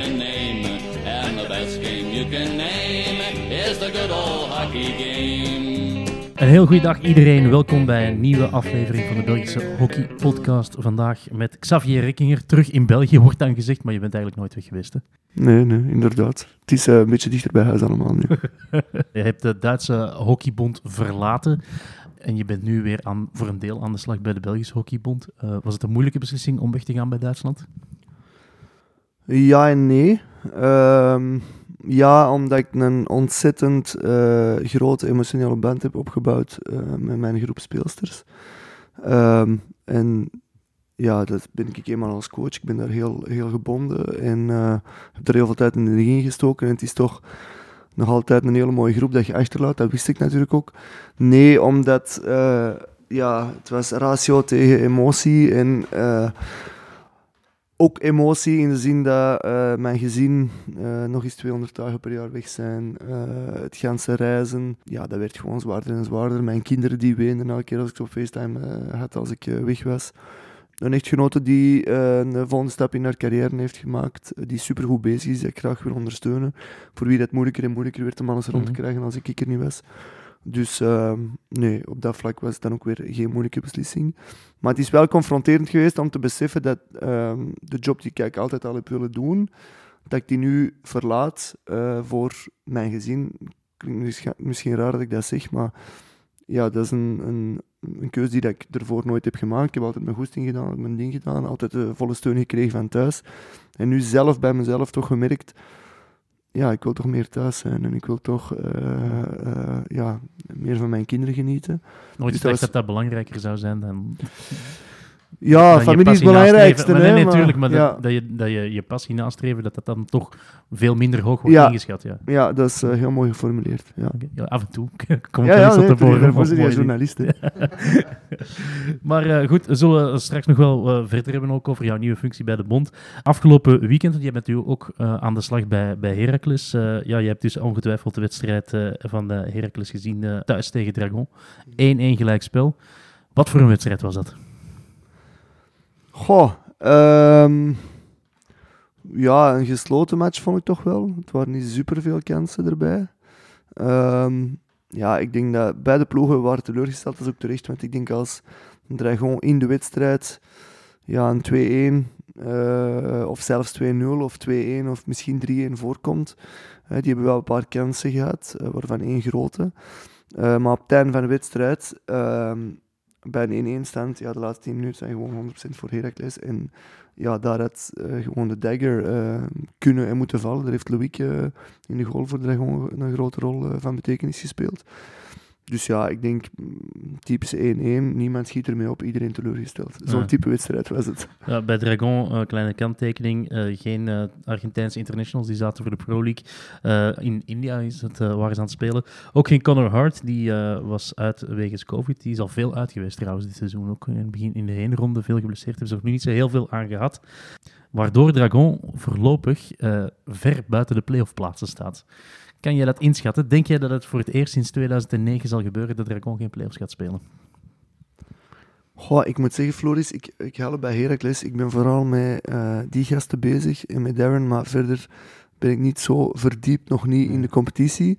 can name. And the best game you can name is the good old hockey game. Een heel goede dag iedereen. Welkom bij een nieuwe aflevering van de Belgische Hockey Podcast. Vandaag met Xavier Rikkinger. Terug in België wordt dan gezegd, maar je bent eigenlijk nooit weg geweest. Hè? Nee, nee, inderdaad. Het is eh, een beetje dichter bij huis allemaal nu. Je hebt de Duitse Hockeybond verlaten. En je bent nu weer aan, voor een deel aan de slag bij de Belgische Hockeybond. Eh, was het een moeilijke beslissing om weg te gaan bij Duitsland? Ja en nee. Ehm, ja, omdat ik een ontzettend eh, grote emotionele band heb opgebouwd eh, met mijn groep speelsters. Ehm, en ja, dat ben ik eenmaal als coach. Ik ben daar heel, heel gebonden en eh, heb er heel veel tijd en energie in gestoken. En het is toch nog altijd een hele mooie groep dat je achterlaat. Dat wist ik natuurlijk ook. Nee, omdat ja, het was ratio tegen emotie en ook emotie in de zin dat eh, mijn gezin eh, nog eens 200 dagen per jaar weg zijn. eh, het ganse reizen, ja, dat werd gewoon zwaarder en zwaarder. Mijn kinderen die weenden elke keer als ik op FaceTime had als ik weg was. Een echtgenote die een volgende stap in haar carrière heeft gemaakt, die supergoed bezig is, die ik graag wil ondersteunen. Voor wie dat moeilijker en moeilijker werd om alles rond te Mhm. krijgen als ik er niet was. Dus ehm, nee, op dat vlak was het dan ook weer geen moeilijke beslissing. Maar het is wel confronterend geweest om te beseffen dat ehm, de job die ik altijd al heb willen doen, dat ik die nu verlaat eh, voor mijn gezin. Misschien- raar dat ik dat zeg, maar ja, dat is een, een, keuze die ik ervoor nooit heb gemaakt. Ik heb altijd mijn goesting gedaan, mijn ding gedaan, altijd de volle steun gekregen van thuis. En nu zelf bij mezelf toch gemerkt, ja, ik wil toch meer thuis zijn en ik wil toch eh, eh, ja, meer van mijn kinderen genieten. Nooit Dus gedacht dat was- dat dat belangrijker zou zijn dan... Ja, je familie is het belangrijkste. Maar nee, maar- natuurlijk, maar ja. dat, dat, je, dat je je passie nastreven, dat dat dan toch veel minder hoog wordt Ja. ingeschat. Ja. Ja, dat is eh, heel mooi geformuleerd. Ja, ja, af en toe komt er iets op nee, de boven. daarvoor je journalist. hè. Maar eh, goed, we zullen straks nog wel eh, verder hebben ook over jouw nieuwe functie bij de Bond. Afgelopen weekend, want jij bent nu ook aan de slag bij, bij Heracles. Ja, je hebt dus ongetwijfeld de wedstrijd van de Heracles gezien thuis tegen Dragon. 1-1 gelijkspel. Wat voor een wedstrijd was dat? Goh, ehm, ja, een gesloten match vond ik toch wel. Het waren niet superveel kansen erbij. Ehm, ja, ik denk dat beide ploegen waren teleurgesteld, dat is ook terecht. Want ik denk als Dragon in de wedstrijd ja, een 2-1 eh, of zelfs 2-0 of 2-1 of misschien 3-1 voorkomt. die hebben wel een paar kansen gehad, eh, waarvan één grote. Eh, maar op het einde van de wedstrijd, ehm, bij een 1-1 stand, ja, de laatste 10 minuten zijn gewoon 100% voor Heracles. En ja, daar had eh, gewoon de dagger eh, kunnen en moeten vallen. Daar heeft Loïc eh, in de goal voor Dragon een grote rol van betekenis gespeeld. Dus ja, ik denk mm, typisch 1-1. Niemand schiet ermee op, iedereen teleurgesteld. Zo'n Ja. type wedstrijd was het. Ja, bij Dragon, eh, kleine kanttekening, eh, geen eh, Argentijnse internationals, die zaten voor de Pro League. In India is het, waren ze aan het spelen. Ook geen Connor Hart, die was uit wegens COVID. Die is al veel uit geweest trouwens dit seizoen. Ook in het begin in de heenronde veel geblesseerd. Hebben ze er nog niet zo heel veel aan gehad. Waardoor Dragon voorlopig ver buiten de playoff plaatsen staat. Kan jij dat inschatten? Denk jij dat het voor het eerst sinds 2009 zal gebeuren dat Dragon geen playoffs gaat spelen? Goh, ik moet zeggen, Floris, ik, ik help bij Heracles. Ik ben vooral met eh, die gasten bezig en met Darren, maar verder ben ik niet zo verdiept, nog niet in de competitie.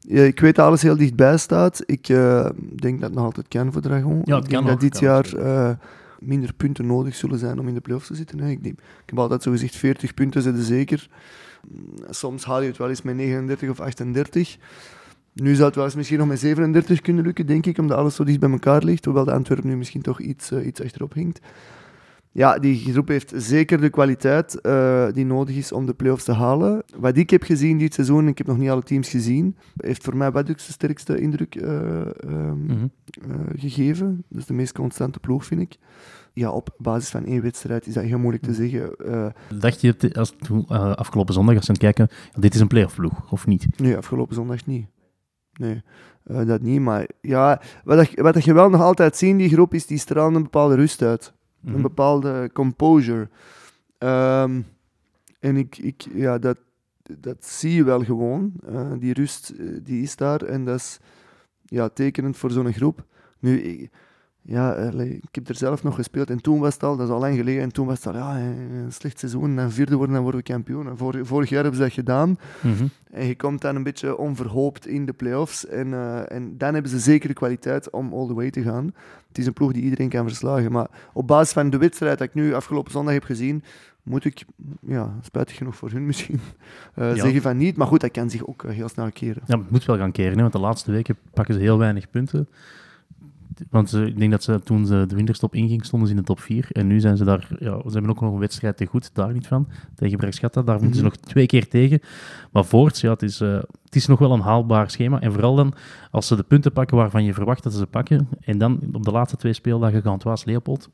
Ja, ik weet dat alles heel dichtbij staat. Ik eh, denk dat het nog altijd kan voor Dragon. Ja, ik denk dat dit jaar absoluut. Minder punten nodig zullen zijn om in de playoffs te zitten. hè. Ik, denk, ik heb altijd zo gezegd, 40 punten zitten zeker. Mm, Soms haal je het wel eens met 39 of 38. Nu zou het wel eens misschien nog met 37 kunnen lukken, denk ik, omdat alles zo dicht bij elkaar ligt. Hoewel de Antwerpen nu misschien toch iets, eh, iets achterop hinkt. Ja, die groep heeft zeker de kwaliteit eh, die nodig is om de play-offs te halen. Wat ik heb gezien dit seizoen, ik heb nog niet alle teams gezien, heeft voor mij ook de sterkste indruk eh, ehm, Mhm. eh, gegeven. Dat is de meest constante ploeg, vind ik. Ja, op basis van één wedstrijd is dat heel moeilijk te zeggen. Eh, Dacht je als, toen, afgelopen zondag, als ze aan het kijken, dit is een playoff ploeg, of niet? Nee, afgelopen zondag niet. Nee, dat niet. Maar ja, wat, wat je wel nog altijd ziet in die groep, is die stralen een bepaalde rust uit. Mhm. Een bepaalde composure. Ehm, en ik, ik, ja, dat, dat zie je wel gewoon. Eh, die rust, eh, die is daar. En dat is ja, tekenend voor zo'n groep. Nu, ik, ja, allee, ik heb er zelf nog gespeeld en toen was het al, dat is al lang geleden, en toen was het al, ja, een slecht seizoen en vierde worden, dan worden we kampioen. En vor- vorig jaar hebben ze dat gedaan Mhm. en je komt dan een beetje onverhoopt in de play-offs en, eh, en dan hebben ze zeker de kwaliteit om all the way te gaan. Het is een ploeg die iedereen kan verslagen, maar op basis van de wedstrijd dat ik nu afgelopen zondag heb gezien, moet ik, ja, spijtig genoeg voor hun misschien, eh, Ja. zeggen van niet, maar goed, dat kan zich ook eh, heel snel keren. Ja, het moet wel gaan keren, hè, want de laatste weken pakken ze heel weinig punten. Want ze, ik denk dat ze toen ze de winterstop inging, stonden ze in de top 4. En nu zijn ze daar, ja, ze hebben ook nog een wedstrijd te goed, daar niet van. Tegen Bergschatta, daar moeten ze Mhm. nog twee keer tegen. Maar voorts, ja, het is, eh, het is nog wel een haalbaar schema. En vooral dan, als ze de punten pakken waarvan je verwacht dat ze ze pakken. En dan op de laatste twee speeldagen Gantois Leopold.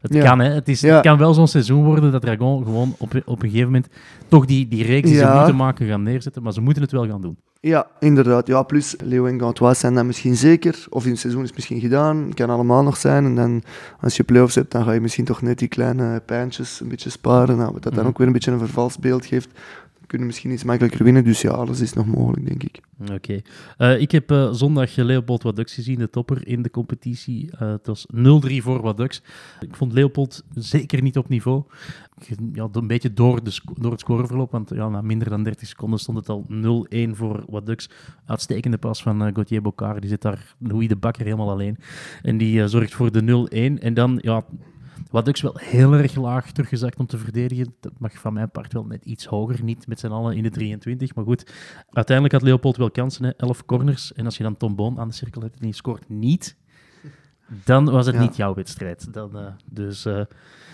Het Ja. kan, hè. Het, is, Ja. het kan wel zo'n seizoen worden dat Dragon gewoon op, op een gegeven moment toch die, die reeks die ze moeten maken gaan neerzetten. Maar ze moeten het wel gaan doen. Ja, inderdaad. Ja, plus Leo en Gantois zijn dan misschien zeker. Of in het seizoen is het misschien gedaan. Kan allemaal nog zijn. En dan, als je play-offs hebt, dan ga je misschien toch net die kleine pijntjes een beetje sparen. Nou, wat dat dan Mhm. ook weer een beetje een vervals beeld geeft. Kunnen misschien iets makkelijker winnen. Dus ja, alles is nog mogelijk, denk ik. Oké. Eh, ik heb eh, zondag Leopold Wadux gezien, de topper in de competitie. Eh, het was 0-3 voor Wadux. Ik vond Leopold zeker niet op niveau. Ja, een beetje door, de door het scoreverloop, want ja, na minder dan 30 seconden stond het al 0-1 voor Wadux. Uitstekende pas van Gauthier Bocard. Die zit daar, Louis de Bakker, helemaal alleen. En die zorgt voor de 0-1. En dan, ja, Wadux wel heel erg laag teruggezakt om te verdedigen. Dat mag van mijn part wel net iets hoger. Niet met z'n allen in de 23, maar goed. Uiteindelijk had Leopold wel kansen, hè? 11 corners. En als je dan Tom Boon aan de cirkel hebt en die scoort niet, dan was het Ja. niet jouw wedstrijd. Dan, eh, dus eh,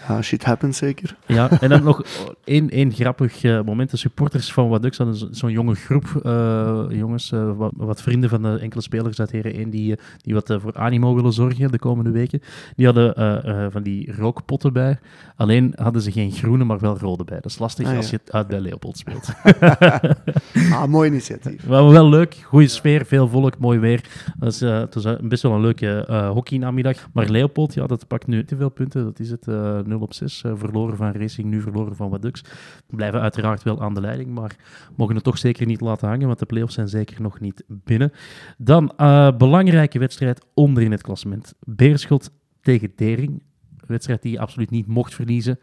Ja, shit happens zeker. ja, en dan nog één, één grappig eh, moment. De supporters van Wadux hadden zo- zo'n jonge groep eh, jongens, eh, wat, wat vrienden van de enkele spelers uit Heren 1 die, die wat voor animo willen zorgen de komende weken. Die hadden van die rookpotten bij. Alleen hadden ze geen groene, maar wel rode bij. Dat is lastig Ah, ja. als je het uit bij Leopold speelt. Ah, mooi initiatief. Maar wel leuk, goede sfeer, veel volk, mooi weer. Dat is, eh, het was best wel een leuke hockeynamiddag. Maar Leopold, ja, dat pakt nu te veel punten. Dat is het, 0 op 6. eh, verloren van Racing, nu verloren van Wadux. Blijven uiteraard wel aan de leiding, maar mogen het toch zeker niet laten hangen, want de play-offs zijn zeker nog niet binnen. Dan, eh, belangrijke wedstrijd onder in het klassement. Beerschot tegen Dering. Een wedstrijd die je absoluut niet mocht verliezen.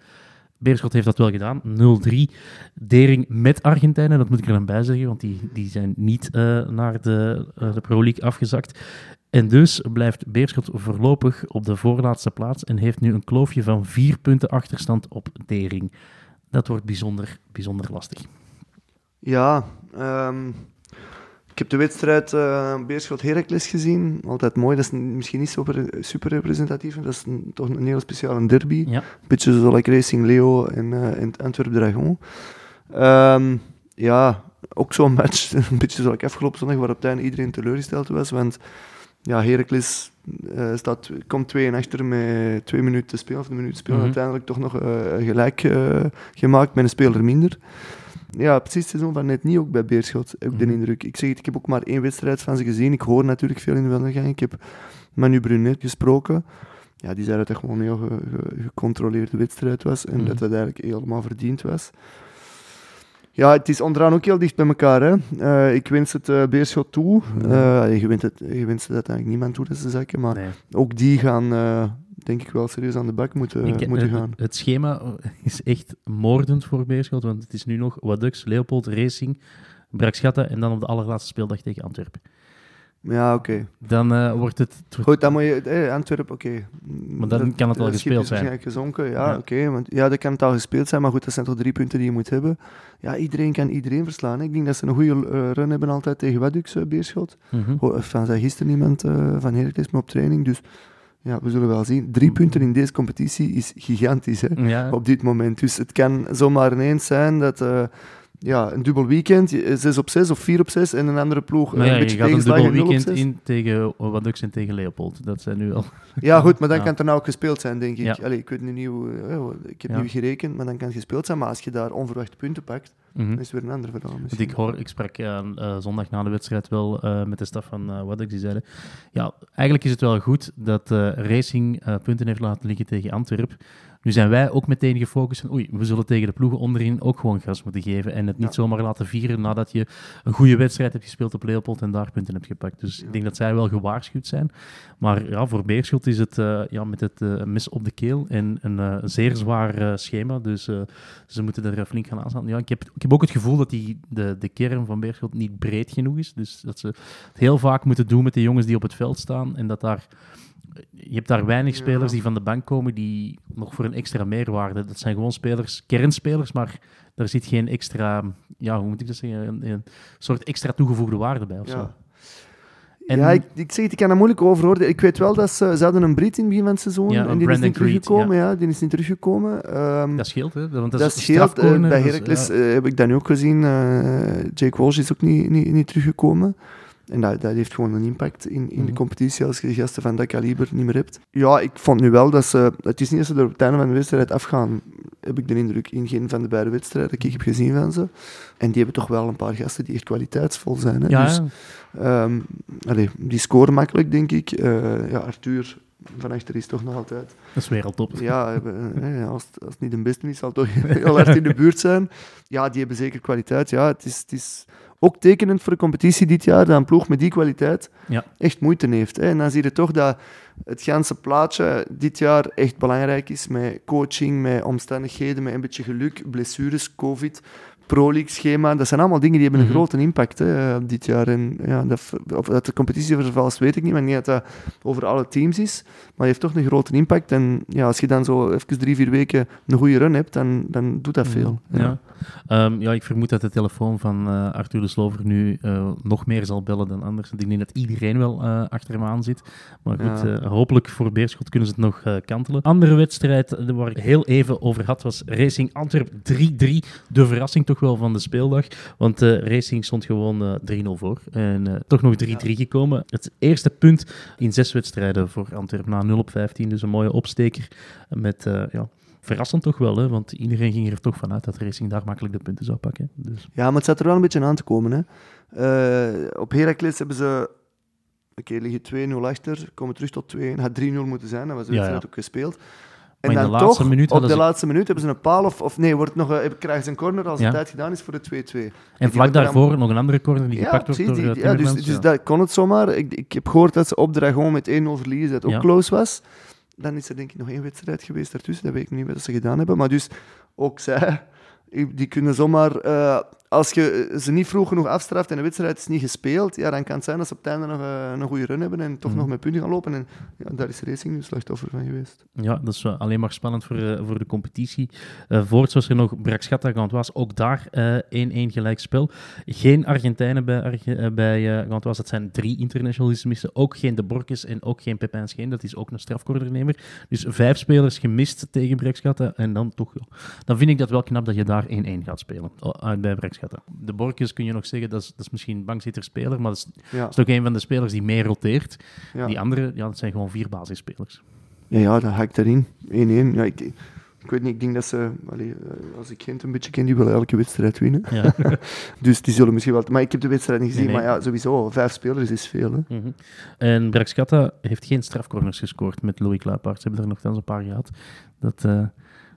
Beerschot heeft dat wel gedaan. 0-3. Dering met Argentijnen, dat moet ik er dan bij zeggen, want die, die zijn niet eh, naar de, de Pro League afgezakt. En dus blijft Beerschot voorlopig op de voorlaatste plaats en heeft nu een kloofje van vier punten achterstand op Dering. Dat wordt bijzonder, bijzonder lastig. Ja, ehm, ik heb de wedstrijd eh Beerschot Heracles gezien. Altijd mooi. Dat is misschien niet super, super representatief. Dat is een- toch een heel speciale derby. Ja. Beetje zoals like Racing Leo en, eh en Antwerp Dragon. Ehm, ja, ook zo'n match. Een beetje zoals ik afgelopen zondag, waarop het einde iedereen teleurgesteld was. Want ja, Heracles eh, staat, komt 2 en achter met twee minuten te spelen, of een minuut te spelen. Mhm. Uiteindelijk toch nog eh, gelijk eh, gemaakt met een speler minder. Ja, precies het seizoen van net niet ook bij Beerschot, heb ik de Mhm. indruk. Ik zeg het, ik heb ook maar één wedstrijd van ze gezien. Ik hoor natuurlijk veel in de wandelgang. Ik heb Manu Brunet gesproken. Ja, die zei dat het gewoon een heel ge- ge- gecontroleerde wedstrijd was en Mhm. dat het eigenlijk helemaal verdiend was. Ja, het is onderaan ook heel dicht bij elkaar. Hè. Eh, ik wens het eh, Beerschot toe. Eh, je, wens het, je wenst het uiteindelijk niemand toe dat ze zakken, maar Nee. ook die gaan, denk ik wel, serieus aan de bak moeten, Ik- moeten gaan. Het schema is echt moordend voor Beerschot, want het is nu nog Wadux, Leopold, Racing, Brakschatta en dan op de allerlaatste speeldag tegen Antwerpen. Ja, oké. Dan eh, wordt het... Goed, dan moet je... Eh, Antwerpen, oké. Maar dan kan het al gespeeld is zijn. waarschijnlijk gezonken, ja, Ja. oké. want ja, dat kan het al gespeeld zijn, maar goed, dat zijn toch drie punten die je moet hebben. Ja, iedereen kan iedereen verslaan. hè. Ik denk dat ze een goede eh, run hebben altijd tegen uh, Beerschot. Mhm. Van zei gisteren iemand eh, van Heracles me op training, dus ja, we zullen wel zien. Drie punten in deze competitie is gigantisch, hè, Ja, op dit moment. Dus het kan zomaar ineens zijn dat... ja, een dubbel weekend, je- 6 op 6 of 4 op 6 en een andere ploeg maar eh, ja, een je beetje gaat een dubbel 0 op weekend 6. in tegen Wadux en tegen Leopold. Dat zijn nu al... Ja, goed, maar dan Ja. kan het er nou ook gespeeld zijn, denk ik. Ja. Allee, ik weet nu niet hoe, eh, ik heb Ja. nu gerekend, maar dan kan het gespeeld zijn. Maar als je daar onverwachte punten pakt, Mhm. Dat is weer een ander verhaal misschien. ik, hoor, ik sprak eh, eh, zondag na de wedstrijd wel eh, met de staf van uh, Waddex. Die zeiden, ja, eigenlijk is het wel goed dat eh, Racing eh, punten heeft laten liggen tegen Antwerp. Nu zijn wij ook meteen gefocust van, oei, we zullen tegen de ploegen onderin ook gewoon gas moeten geven. En het niet Ja. zomaar laten vieren nadat je een goede wedstrijd hebt gespeeld op Leopold en daar punten hebt gepakt. Dus Ja. ik denk dat zij wel gewaarschuwd zijn. Maar ja, voor Beerschot is het eh, ja, met het eh, mes op de keel en een eh, zeer zwaar schema. Dus ze moeten er flink gaan aanstaan. Ja, ik, heb, ik heb ook het gevoel dat die, de, de kern van Beerschot niet breed genoeg is. Dus dat ze het heel vaak moeten doen met de jongens die op het veld staan. En dat daar... Je hebt daar weinig Ja. spelers die van de bank komen die nog voor een extra meerwaarde. Dat zijn gewoon spelers, kernspelers, maar daar zit geen extra, ja, hoe moet ik dat zeggen, een, een soort extra toegevoegde waarde bij of zo. Ja. En- ja, ik, ik zeg het, ik kan dat moeilijk overhoorden. Ik weet wel dat ze, ze hadden een Brit in het begin van het seizoen. Ja, en die is niet Creed, teruggekomen. Ja. die is niet teruggekomen. Ehm, Dat scheelt, hè? Want dat, dat is scheelt. eh, bij dus, Heracles ja. eh, heb ik dat nu ook gezien. eh, Jake Walsh is ook niet, niet, niet teruggekomen. En dat, dat heeft gewoon een impact in, in de Mhm. competitie als je gasten van dat kaliber niet meer hebt. Ja, ik vond nu wel dat ze... Het is niet dat ze er op het einde van de wedstrijd afgaan, heb ik de indruk, in geen van de beide wedstrijden die ik heb gezien van ze. En die hebben toch wel een paar gasten die echt kwaliteitsvol zijn. Hè? Ja, Dus, ja. Ehm, allee, die scoren makkelijk, denk ik. Eh, ja, Arthur van achter is toch nog altijd. dat is wereldtop. Ja, eh, eh, als, het- als het niet de beste is, zal het toch heel hard in de buurt zijn. Ja, die hebben zeker kwaliteit. Ja, het is, het is ook tekenend voor de competitie dit jaar dat een ploeg met die kwaliteit Ja. echt moeite heeft. Hè. En dan zie je toch dat het ganse plaatje dit jaar echt belangrijk is met coaching, met omstandigheden, met een beetje geluk, blessures, covid, Pro-League schema. Dat zijn allemaal dingen die hebben een Mhm. grote impact hè, dit jaar. En ja, dat, of dat de competitie vervals weet ik niet, maar denk dat dat over alle teams is. Maar die heeft toch een grote impact. En ja, als je dan zo even drie, vier weken een goede run hebt, dan, dan doet dat veel. Ja. Ehm, ja, ik vermoed dat de telefoon van eh, Arthur de Slover nu eh, nog meer zal bellen dan anders. Ik denk dat iedereen wel eh, achter hem aan zit. Maar goed, hopelijk voor Beerschot kunnen ze het nog kantelen. Andere wedstrijd waar ik heel even over had was Racing Antwerp 3-3. De verrassing toch wel van de speeldag. Want Racing stond gewoon eh 3-0 voor. En toch nog 3-3 gekomen. Het eerste punt in zes wedstrijden voor Antwerp na 0 op 15. Dus een mooie opsteker met... ja, Verrassend toch wel, hè? want iedereen ging er toch vanuit dat Racing daar makkelijk de punten zou pakken. Dus, Ja, maar het zat er wel een beetje aan te komen. Hè. Eh, op Heracles hebben ze... Oké, liggen 2-0 achter, komen terug tot 2 Het had 3-0 moeten zijn, dat was de wedstrijd ja. ook gespeeld. Maar En dan laatste toch, op de ze- laatste minuut hebben ze een paal, of, of nee, wordt nog, een- krijgen ze een corner als Ja. de tijd gedaan is voor de 2-2. en vlak dan- daarvoor nog een andere corner die gepakt wordt door die- uh, ja, dus, dus dat kon het zomaar. Ik, ik heb gehoord dat ze op de gewoon met 1-0 verliezen, dat het ook close was. Dan is er denk ik nog één wedstrijd geweest daartussen, dat weet ik niet wat ze gedaan hebben. Maar dus ook zij, die kunnen zomaar... eh, als je ze niet vroeg genoeg afstraft en de wedstrijd is niet gespeeld, ja, dan kan het zijn dat ze op het einde nog eh, een goede run hebben en toch Mhm. nog met punten gaan lopen. En ja, daar is Racing nu slachtoffer van geweest. Ja, dat is wel alleen maar spannend voor, eh, voor de competitie. Eh voorts was er nog Braxchata Gantois, ook daar eh 1-1 gelijk spel. Geen Argentijnen bij, Arge- eh, bij eh Gantois, dat zijn drie internationals die ze missen. Ook geen De Borkes en ook geen Pepijn Scheen, dat is ook een strafcornernemer. Dus vijf spelers gemist tegen Braxchata en dan toch... Dan vind ik dat wel knap dat je daar 1-1 gaat spelen uit bij De Borkes kun je nog zeggen, dat is, dat is misschien bankzitter-speler, maar dat is, Ja, dat is ook een van de spelers die meer roteert. ja. Die andere, ja, dat zijn gewoon vier basisspelers. ja, ja dat hakt erin. 1-1. Ja, ik, ik weet niet, ik denk dat ze... Allee, eh, als ik Gent een beetje ken, die willen elke wedstrijd winnen. Ja. Dus die zullen misschien wel... Maar ik heb de wedstrijd niet gezien. Nee, nee. Maar ja, sowieso, vijf spelers is veel. Hè. Mhm. En Braxcata heeft geen strafcorners gescoord met Louis Kluipaert. Ze hebben er nogthans een paar gehad. Dat, eh,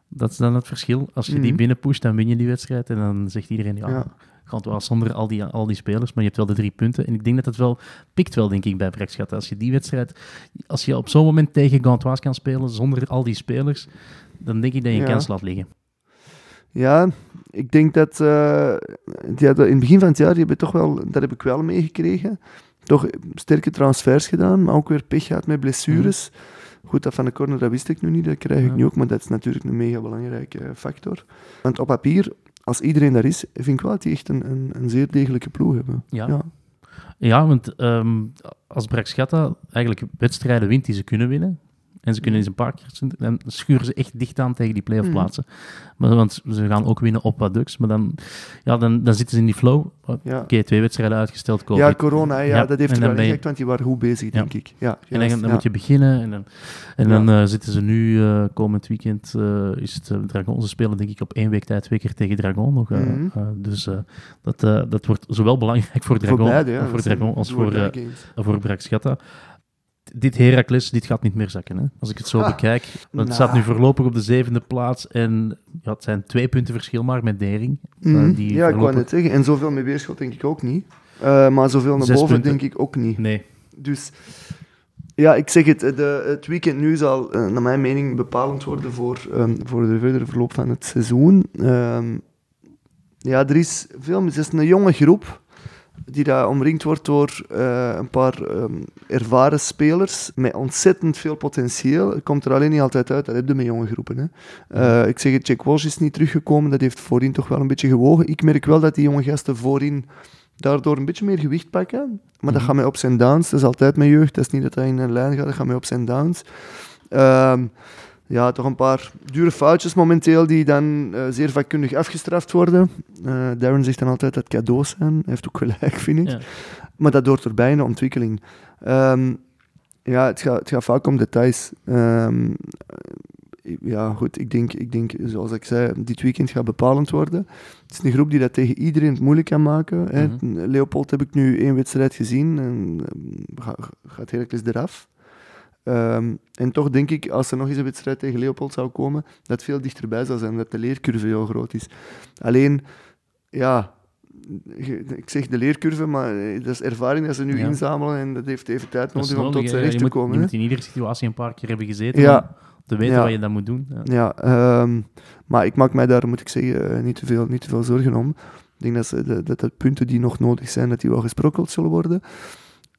dat is dan het verschil. Als je die Mhm. binnenpusht, dan win je die wedstrijd. En dan zegt iedereen, ja, Ja. gaat wel zonder al die, al die spelers. Maar je hebt wel de drie punten. En ik denk dat het wel pikt wel, denk ik, bij Braxcata. Als je die wedstrijd... Als je op zo'n moment tegen Gantois kan spelen, zonder al die spelers, dan denk ik dat je een Ja. kans laat liggen. Ja, ik denk dat... die hadden, in het begin van het jaar, die hebben toch wel... Dat heb ik wel meegekregen. Toch sterke transfers gedaan, maar ook weer pech gehad met blessures. Goed, dat van de corner, dat wist ik nu niet. Dat krijg ik Ja. nu ook, maar dat is natuurlijk een mega belangrijke eh, factor. Want op papier, als iedereen daar is, vind ik wel dat die echt een, een, een zeer degelijke ploeg hebben. Ja. Ja. Ja, want ehm, als Braxcata eigenlijk wedstrijden wint die ze kunnen winnen, En ze kunnen eens een paar keer... Dan schuren ze echt dicht aan tegen die playoff plaatsen. Maar, want ze gaan ook winnen op wat Ducks. Maar dan, ja, dan, dan zitten ze in die flow. Ja. Oké, twee wedstrijden uitgesteld. Ja, corona, ja, dat heeft er wel ingekt, want die waren goed bezig, denk ik. Ja, En dan, dan moet je beginnen. En dan, en dan eh, zitten ze nu, eh, komend weekend, eh, is het Dragon. Ze spelen denk ik op één week tijd twee keer tegen Dragon nog. Mhm. dus dat, dat wordt zowel belangrijk voor Dragon, voor beide, voor Dragon als voor, eh, games. Dit Heracles, dit gaat niet meer zakken. Hè? Als ik het zo Ah, bekijk. Want nou. het staat nu voorlopig op de zevende plaats. En ja, het zijn twee punten verschil maar met Dering. eh, Mhm. die ja, ik wou net zeggen. En zoveel met Beerschot denk ik ook niet. Eh, maar zoveel naar Zes boven punten. denk ik ook niet. Nee. Dus ja, ik zeg het, de, het weekend nu zal eh, naar mijn mening bepalend worden voor, ehm, voor de verdere verloop van het seizoen. Ehm, ja, er is veel, het is een jonge groep die daar omringd wordt door eh, een paar ehm, ervaren spelers met ontzettend veel potentieel. Het komt er alleen niet altijd uit, dat heb je met jonge groepen. Hè. Eh, ik zeg het, Jack Walsh is niet teruggekomen, dat heeft voorin toch wel een beetje gewogen. Ik merk wel dat die jonge gasten voorin daardoor een beetje meer gewicht pakken. Maar dat Mhm. gaat met ups en downs. Dat is altijd met jeugd. Dat is niet dat dat in een lijn gaat. Dat gaat met ups en downs. Ehm, ja, toch een paar dure foutjes momenteel die dan eh, zeer vakkundig afgestraft worden. Eh, Darren zegt dan altijd dat het cadeaus zijn. Hij heeft ook gelijk, vind ik. Ja. Maar dat hoort erbij in de ontwikkeling. Ehm, ja, het gaat, het gaat vaak om details. Ehm, eh, ja, goed, ik denk, ik denk, zoals ik zei, dit weekend gaat bepalend worden. Het is een groep die dat tegen iedereen het moeilijk kan maken. Hè. Leopold heb ik nu één wedstrijd gezien en ga- gaat Heracles eraf. Ehm, en toch denk ik, als er nog eens een wedstrijd tegen Leopold zou komen, dat het veel dichterbij zou zijn, dat de leercurve heel groot is. Alleen, ja, ik zeg de leercurve, maar eh, dat is ervaring dat ze nu Ja. inzamelen en dat heeft even tijd nodig om tot zijn hè. recht te komen. Je moet in iedere situatie een paar keer hebben gezeten Ja. om te weten Ja. wat je dan moet doen. Ja. Ehm, maar ik maak mij daar, moet ik zeggen, eh, niet te veel, niet te veel zorgen om. Ik denk dat, ze, dat, dat de punten die nog nodig zijn, dat die wel gesprokkeld zullen worden.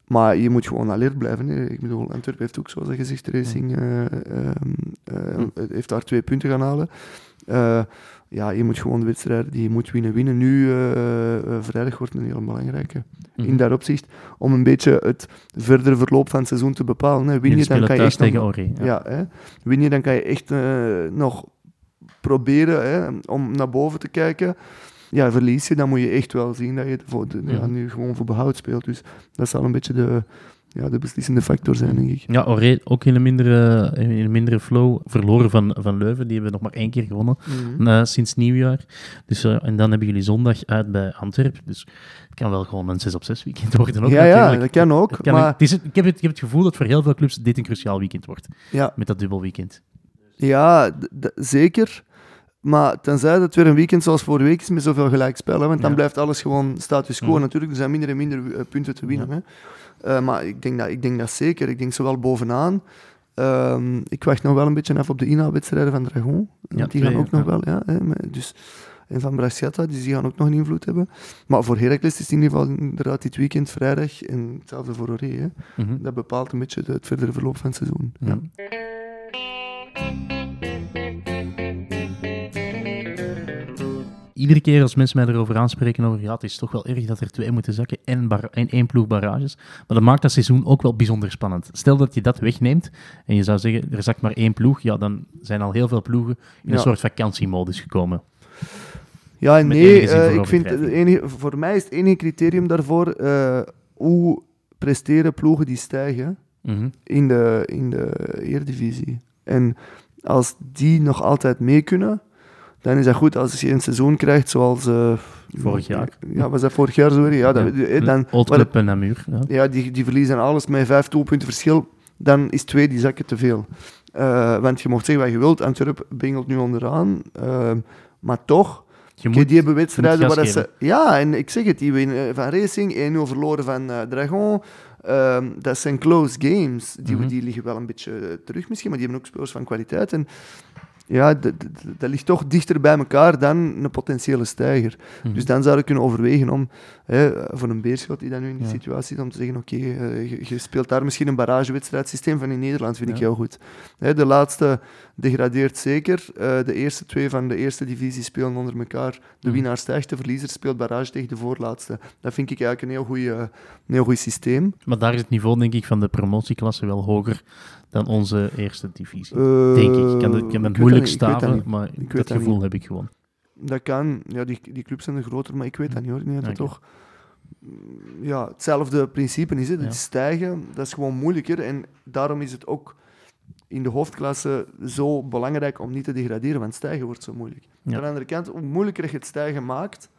Maar je moet gewoon alert blijven. Hè. Ik bedoel, Antwerpen heeft ook, zoals gezegd, Racing eh, ehm, eh, heeft daar twee punten gaan halen. Eh, ja, je moet gewoon de wedstrijd die je moet winnen, winnen. Nu, vrijdag wordt een heel belangrijke. Mhm. In dat opzicht, om een beetje het verdere verloop van het seizoen te bepalen. Hè. Win je, dan kan je echt nog- tegen Ori. Ja. ja, hè. Win je, dan kan je echt nog proberen hè, om naar boven te kijken. Ja, verlies je, dan moet je echt wel zien dat je voor de, ja, Mhm. nu gewoon voor behoud speelt. Dus dat zal een beetje de, ja, de beslissende factor zijn, denk ik. Ja, Oré ook in een mindere, in een mindere flow. Verloren van, van Leuven. Die hebben nog maar één keer gewonnen Mhm. sinds nieuwjaar. Dus, eh, en dan hebben jullie zondag uit bij Antwerpen. Dus het kan wel gewoon een 6 op 6 weekend worden. Ook, Ja, ja, dat kan ook, Het kan maar- het is, ik, heb het, ik heb het gevoel dat voor heel veel clubs dit een cruciaal weekend wordt. Ja, Met dat dubbel weekend. ja zeker. Maar tenzij dat het weer een weekend zoals vorige week is met zoveel gelijkspel. Hè, want dan Ja. blijft alles gewoon status quo. Natuurlijk, er zijn minder en minder eh, punten te winnen. Ja. Hè. Eh, maar ik denk, dat, ik denk dat zeker. Ik denk zowel bovenaan. Ehm, ik wacht nog wel een beetje af op de inhaalwedstrijden van Dragon. Ja, die twee, gaan ook nog wel. Ja, hè, dus, en van Brasciata, dus die gaan ook nog een invloed hebben. Maar voor Heracles is het in ieder geval inderdaad dit weekend vrijdag. En hetzelfde voor Oré. Mhm. Dat bepaalt een beetje het verdere verloop van het seizoen. Ja. Iedere keer als mensen mij erover aanspreken, over ja, het is toch wel erg dat er twee moeten zakken en, één ploeg barrages. Maar dat maakt dat seizoen ook wel bijzonder spannend. Stel dat je dat wegneemt en je zou zeggen, er zakt maar één ploeg, ja, dan zijn al heel veel ploegen in een soort vakantiemodus gekomen. Ja, nee, eh, voor ik vind het enige, voor mij is het enige criterium daarvoor eh, hoe presteren ploegen die stijgen Mhm. in de, in de Eredivisie. En als die nog altijd mee kunnen, dan is dat goed. Als je een seizoen krijgt zoals... eh, Vorig jaar. Ja, was dat vorig jaar zo? Ja, dat, Ja. eh, dan, Old en Namur. Ja. ja, die, die verliezen alles met vijf doelpunten verschil. Dan is twee die zakken te veel. Eh, want je mocht zeggen wat je wilt. Antwerpen bengelt nu onderaan. Ehm, maar toch, Je moet, die hebben wedstrijden waar ze... Ja, en ik zeg het, die winnen van Racing, 1-0 verloren van Dragon. Ehm, dat zijn close games. Die, Mhm. die liggen wel een beetje terug misschien, maar die hebben ook spelers van kwaliteit. En ja, dat ligt toch dichter bij elkaar dan een potentiële stijger. Mhm. Dus dan zou je kunnen overwegen om, hè, voor een beerschot die dan nu in die Ja. situatie is, om te zeggen, oké, eh, je, je speelt daar misschien een barragewedstrijdsysteem van in Nederland, vind ik heel goed. Hè, de laatste degradeert zeker. Eh, de eerste twee van de eerste divisie spelen onder elkaar. De Mhm. winnaar stijgt, de verliezer speelt barrage tegen de voorlaatste. Dat vind ik eigenlijk een heel goed systeem. Maar daar is het niveau, denk ik, van de promotieklasse wel hoger dan onze eerste divisie. Eh, denk ik. Ik kan, het- kan het moeilijk niet, staven, niet. maar dat gevoel niet. heb ik gewoon. Dat kan. Ja, die, die clubs zijn er groter, maar ik weet dat niet hoor. Ik denk dat toch ja, hetzelfde principe is. Hè. Ja. Het stijgen, dat is gewoon moeilijker. En daarom is het ook in de hoofdklasse zo belangrijk om niet te degraderen, want stijgen wordt zo moeilijk. Ja. Aan de andere kant, hoe moeilijker je het stijgen maakt,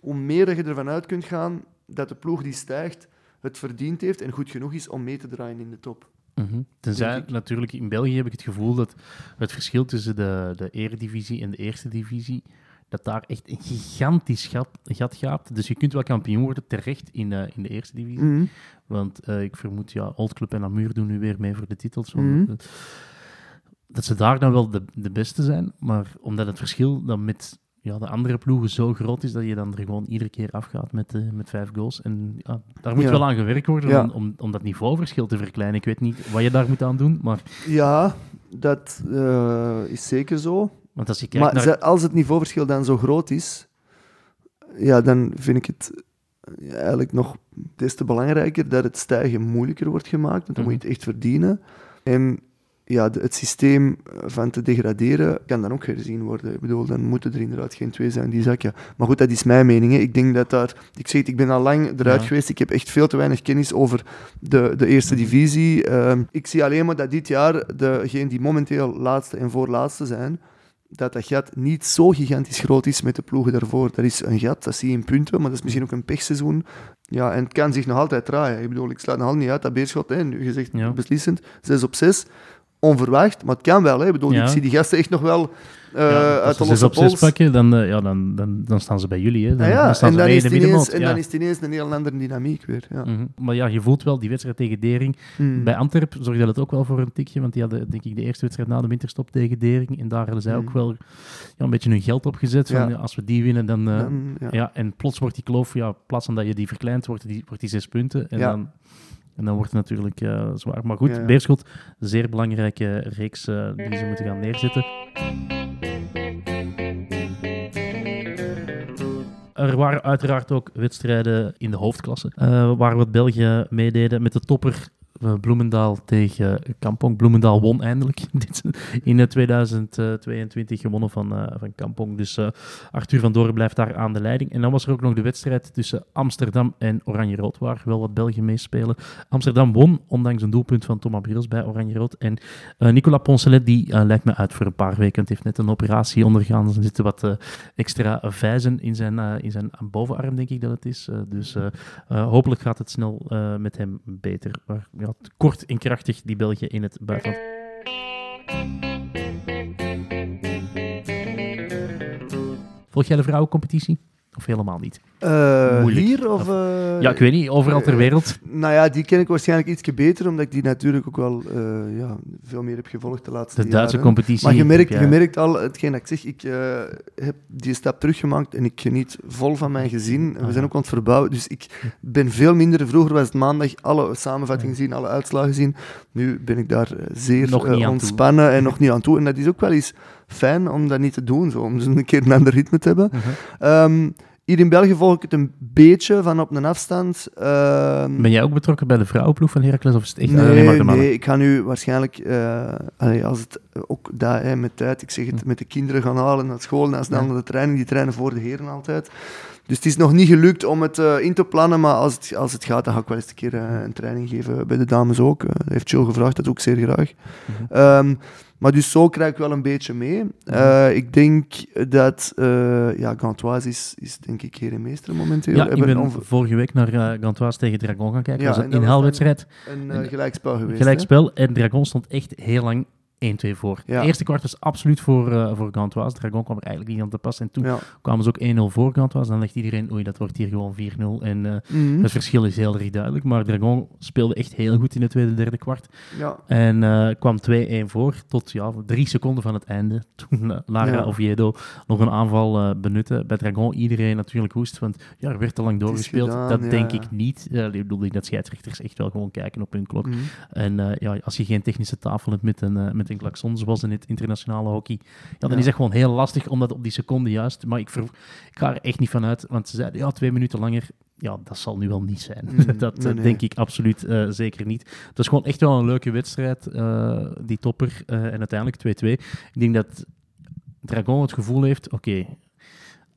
hoe meer dat je ervan uit kunt gaan dat de ploeg die stijgt het verdiend heeft en goed genoeg is om mee te draaien in de top. Mhm. Tenzij natuurlijk in België heb ik het gevoel dat het verschil tussen de, de eredivisie en de eerste divisie, dat daar echt een gigantisch gat, gat gaat. Dus je kunt wel kampioen worden terecht in, eh, in de eerste divisie. Mhm. Want eh, ik vermoed, ja, Old Club en Namur doen nu weer mee voor de titels. Mhm. Eh, Dat ze daar dan wel de, de beste zijn, maar omdat het verschil dan met ja, de andere ploegen zo groot is dat je dan er gewoon iedere keer afgaat met, eh, met vijf goals. En ja, daar moet Ja. wel aan gewerkt worden Ja. om, om, om dat niveauverschil te verkleinen. Ik weet niet wat je daar moet aan doen, maar Ja, dat is zeker zo. want als je kijkt Maar naar... als het niveauverschil dan zo groot is, ja, dan vind ik het eigenlijk nog des te belangrijker dat het stijgen moeilijker wordt gemaakt. Want dan moet je het echt verdienen. En ja, het systeem van te degraderen kan dan ook herzien worden. Ik bedoel, dan moeten er inderdaad geen twee zijn die zakken. Maar goed, dat is mijn mening. Hè. Ik denk dat daar... Ik zeg het, ik ben al lang eruit Ja. geweest. Ik heb echt veel te weinig kennis over de, de eerste divisie. Ehm, ik zie alleen maar dat dit jaar degenen die momenteel laatste en voorlaatste zijn, dat dat gat niet zo gigantisch groot is met de ploegen daarvoor. Dat is een gat, dat zie je in punten, maar dat is misschien ook een pechseizoen. Ja, en het kan zich nog altijd draaien. Ik bedoel, ik sluit nog altijd niet uit dat Beerschot, hè, nu gezegd Ja. beslissend, 6 op 6. Onverwacht, maar het kan wel. Hè. Ik bedoel, Ja. ik zie die gasten echt nog wel ja, als uit ze de losse op zes pols. pakken, dan, eh, ja, dan, dan, dan staan ze bij jullie. Hè. Dan, Ah ja, dan staan en ze dan in de het ineens, middenmoot. en ja. dan is het ineens een heel andere dynamiek weer. Ja. Mhm. Maar ja, je voelt wel die wedstrijd tegen Dering. Hmm. Bij Antwerp zorgde dat ook wel voor een tikje, want die hadden denk ik de eerste wedstrijd na de winterstop tegen Dering. En daar hadden zij Mm. ook wel ja, een beetje hun geld opgezet. Van, Ja. als we die winnen, dan... eh, ja. ja. en plots wordt die kloof, ja, in plaats van dat je die verkleint, wordt die, wordt die zes punten. En, Ja. dan, en dan wordt het natuurlijk eh, zwaar. Maar goed, Ja, ja. Beerschot, zeer belangrijke reeks eh, die ze moeten gaan neerzetten. Er waren uiteraard ook wedstrijden in de hoofdklasse, eh, waar wat België meededen met de topper Bloemendaal tegen Kampong. Bloemendaal won eindelijk in eh, 2022 gewonnen van, eh, van Kampong. Dus eh, Arthur van Doren blijft daar aan de leiding. En dan was er ook nog de wedstrijd tussen Amsterdam en Oranje-Rood, waar wel wat Belgen meespelen. Amsterdam won, ondanks een doelpunt van Thomas Briels bij Oranje-Rood. En eh, Nicolas Poncelet, die eh, lijkt me uit voor een paar weken. Het heeft net een operatie ondergaan. Er zitten wat eh, extra vijzen in zijn, eh, in zijn bovenarm, denk ik dat het is. Eh, dus eh, eh, hopelijk gaat het snel eh, met hem beter. Maar ja, kort en krachtig, die België in het buitenland. Volg jij de vrouwencompetitie? Of helemaal niet? Eh, hier of... Eh, ja, ik weet niet, overal ter eh, wereld. Nou ja, die ken ik waarschijnlijk iets beter, omdat ik die natuurlijk ook wel ja, veel meer heb gevolgd de laatste De Duitse competitie. Maar je merkt, je merkt al, hetgeen dat ik zeg, ik heb die stap teruggemaakt en ik geniet vol van mijn gezin. We Aha. zijn ook aan het verbouwen, dus ik ben veel minder... Vroeger was het maandag alle samenvattingen zien, alle uitslagen zien. Nu ben ik daar zeer Nog toe. ontspannen en nog niet aan toe. En dat is ook wel eens fijn om dat niet te doen, zo, om eens een keer een ander ritme te hebben. Mhm. Ehm, hier in België volg ik het een beetje van op een afstand. Ehm, Ben jij ook betrokken bij de vrouwenploeg van Heracles of is het echt nee, alleen maar de mannen? nee, ik ga nu waarschijnlijk, eh, allee, als het ook daar met tijd, ik zeg het, Hm. met de kinderen gaan halen naar school, en als dan Ja. naar de training, die trainen voor de heren altijd. Dus het is nog niet gelukt om het eh, in te plannen, maar als het, als het gaat, dan ga ik wel eens een keer eh, een training geven bij de dames ook. Dat heeft Jill gevraagd, dat doe ik zeer graag. Mhm. Ehm, maar dus zo krijg ik wel een beetje mee. Eh, ik denk dat uh, ja, Gantoise is, is denk ik heer en meester momenteel. Ja, ik Hebben ben vorige week naar uh, Gantoise tegen Dragon gaan kijken. Ja, dat was en een inhaalwedstrijd. een gelijkspel geweest. Gelijkspel. En Dragon stond echt heel lang 1-2 voor. Ja. Eerste kwart was absoluut voor, eh voor Gantoise. Dragon kwam er eigenlijk niet aan te pas. En toen Ja. kwamen ze ook 1-0 voor Gantoise. Dan dacht iedereen, oei, dat wordt hier gewoon 4-0. En eh, Mhm. het verschil is heel erg duidelijk. Maar Dragon speelde echt heel goed in het tweede, derde kwart. ja. En eh, kwam 2-1 voor tot ja, drie seconden van het einde. Toen Lara. Oviedo nog een aanval benutte. Bij Dragon iedereen natuurlijk hoest. Want ja, er werd te lang doorgespeeld. gedaan, dat denk ik niet. Ik bedoel dat scheidsrechters echt wel gewoon kijken op hun klok. Mhm. En ja, als je geen technische tafel hebt met een, met een klakson, zoals in het internationale hockey, ja, dan Ja. is dat gewoon heel lastig om dat op die seconde juist. Maar ik, ver- ik ga er echt niet van uit, want ze zeiden ja, twee minuten langer. Ja, dat zal nu wel niet zijn. Mm, dat eh, nee, nee. denk ik absoluut eh, zeker niet. Het is gewoon echt wel een leuke wedstrijd, eh, die topper. en uiteindelijk 2-2. Ik denk dat Dragon het gevoel heeft, oké,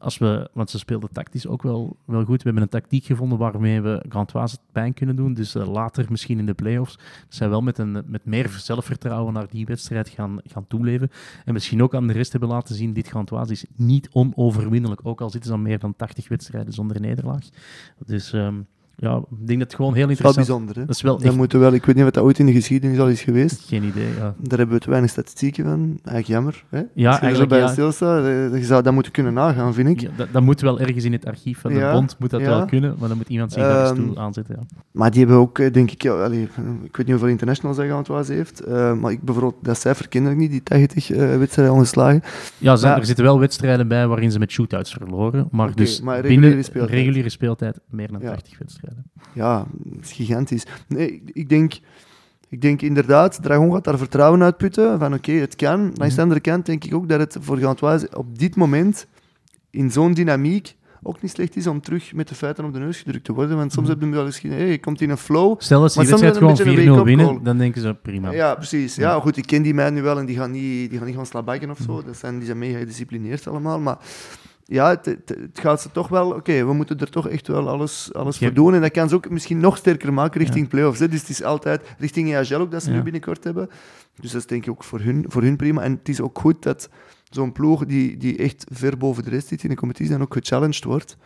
als we, want ze speelden tactisch ook wel, wel goed. We hebben een tactiek gevonden waarmee we Grantoise het pijn kunnen doen. Dus eh, later misschien in de play-offs zijn wel met, een, met meer zelfvertrouwen naar die wedstrijd gaan, gaan toeleven. En misschien ook aan de rest hebben laten zien, dit Grantoise is niet onoverwinnelijk. Ook al zitten ze aan meer dan 80 wedstrijden zonder nederlaag. Dus ehm, ja, ik denk dat het gewoon heel Dat is wel interessant bijzonder, hè? Dat is wel Dat echt moeten wel, ik weet niet of dat ooit in de geschiedenis al is geweest. geen idee. Ja, Daar hebben we te weinig statistieken van. Eigenlijk jammer. Hè? ja Als je er bij ja. stilstaat, eh, je zou dat moeten kunnen nagaan, vind ik. Ja, dat, dat moet wel ergens in het archief van de Ja, bond moet dat wel kunnen, maar dan moet iemand zich daar eens Ehm, toe aanzetten. Ja. Maar die hebben ook, eh, denk ik, ja, allee, ik weet niet hoeveel internationals hij aan het heeft, eh, maar ik bijvoorbeeld, dat cijfer ken ik niet, die 80 eh, wedstrijden ongeslagen. Ja, Maar- er zitten wel wedstrijden bij waarin ze met shootouts verloren. Maar dus maar reguliere binnen speeltijd. reguliere speeltijd meer dan Ja. 80 wedstrijden. Ja, dat is gigantisch. Nee, ik, denk... Ik denk inderdaad, Dragon gaat daar vertrouwen uitputten. Van oké, het kan. Langs Mhm. de andere kant denk ik ook dat het voor Gantoise op dit moment, in zo'n dynamiek, ook niet slecht is om terug met de feiten op de neus gedrukt te worden. Want soms Mhm. heb je wel eens gezien, hey, je komt in een flow. Stel dat ze Maar die soms wedstrijd het gewoon een beetje een 4-0 winnen, dan denken ze prima. Ja, precies. Ja, goed, ik ken die mij nu wel en die gaan niet, die gaan niet gaan slabaggen of zo. Dat zijn, die zijn mega gedisciplineerd allemaal. Maar ja, het, het, het gaat ze toch wel... Oké, we moeten er toch echt wel alles, alles voor doen. En dat kan ze ook misschien nog sterker maken richting play-offs. Hè. Dus het is altijd richting EHL ook dat ze Ja. nu binnenkort hebben. Dus dat is denk ik ook voor hun, voor hun prima. En het is ook goed dat zo'n ploeg die, die echt ver boven de rest zit in de competitie dan ook gechallenged wordt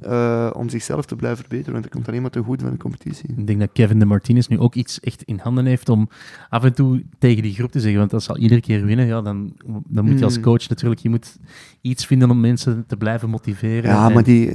eh, om zichzelf te blijven verbeteren. Want dat komt alleen maar ten goede van de competitie. Ik denk dat Kevin de Martinez nu ook iets echt in handen heeft om af en toe tegen die groep te zeggen. Want als ze al iedere keer winnen, ja, dan, dan moet je als Mm. coach natuurlijk je moet iets vinden om mensen te blijven motiveren. Ja, En- maar die,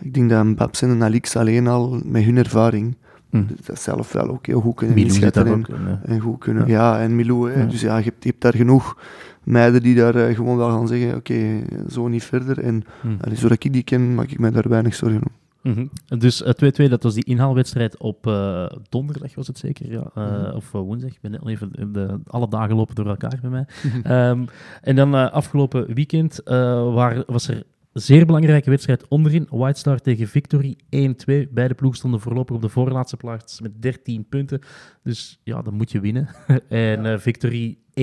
ik denk dat Babs en Alix alleen al met hun ervaring Hm. dat zelf wel ook heel goed kunnen Milou inschatten en, ook. eh, en goed kunnen. Ja, en Milou. Hè. Ja. Dus ja, je hebt, je hebt daar genoeg meiden die daar eh, gewoon wel gaan zeggen, oké, zo niet verder. En allee, zodat ik die ken, maak ik mij daar weinig zorgen om. Mhm. Dus eh, 2-2, dat was die inhaalwedstrijd op eh, donderdag, was het zeker? Ja. Eh, Mhm. Of eh, woensdag. Ik ben net even, de, alle dagen lopen door elkaar bij mij. Ehm, en dan eh, afgelopen weekend eh, waar, was er een zeer belangrijke wedstrijd onderin. White Star tegen Victory 1-2. Beide ploegen stonden voorlopig op de voorlaatste plaats met 13 punten. Dus ja, dan moet je winnen. en eh, Victory 1-2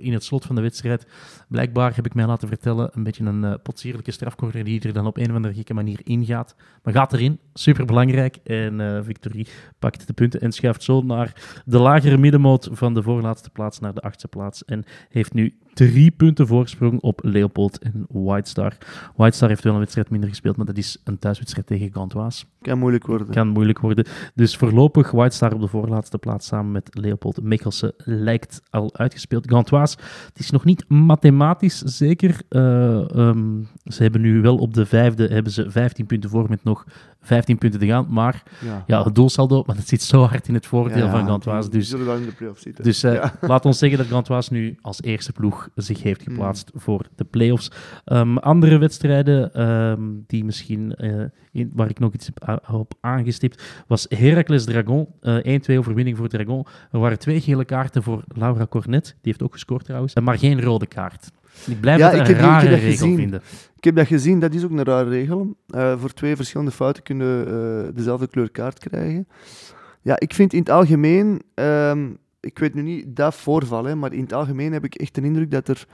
in het slot van de wedstrijd. Blijkbaar heb ik mij laten vertellen, een beetje een eh potsierlijke strafcorner die er dan op een of andere gekke manier ingaat. Maar gaat erin, super belangrijk. En eh, Victory pakt de punten en schuift zo naar de lagere middenmoot van de voorlaatste plaats naar de achtste plaats. En heeft nu drie punten voorsprong op Leopold en White Star. White Star heeft wel een wedstrijd minder gespeeld, maar dat is een thuiswedstrijd tegen Gantoise. Kan moeilijk worden. Kan moeilijk worden. Dus voorlopig White Star op de voorlaatste plaats samen met Leopold Mikkelsen lijkt al uitgespeeld. Gantoise, het is nog niet mathematisch zeker. Eh, ehm, ze hebben nu wel op de vijfde hebben ze 15 punten voor met nog 15 punten te gaan. Maar Ja. ja, het doelsaldo, maar dat zit zo hard in het voordeel Ja, van Gantoise. die Dus zullen wel in de play-offs zitten. dus eh, laat ons zeggen dat Gantoise nu als eerste ploeg zich heeft Mm. geplaatst voor de play-offs. Ehm, andere wedstrijden ehm, die misschien, eh, in- waar ik nog iets op aangestipt, was Heracles Dragon. Eh 1-2 overwinning voor Dragon. Er waren twee gele kaarten voor Laura Cornet. Die heeft ook gescoord trouwens. Maar geen rode kaart. Ik blijf Ja, dat ik een heb rare regel gezien. vinden. Ik heb dat gezien, dat is ook een rare regel. Eh, voor twee verschillende fouten kunnen eh dezelfde kleur kaart krijgen. Ja, ik vind in het algemeen, ehm, ik weet nu niet dat voorval, hè, maar in het algemeen heb ik echt de indruk dat er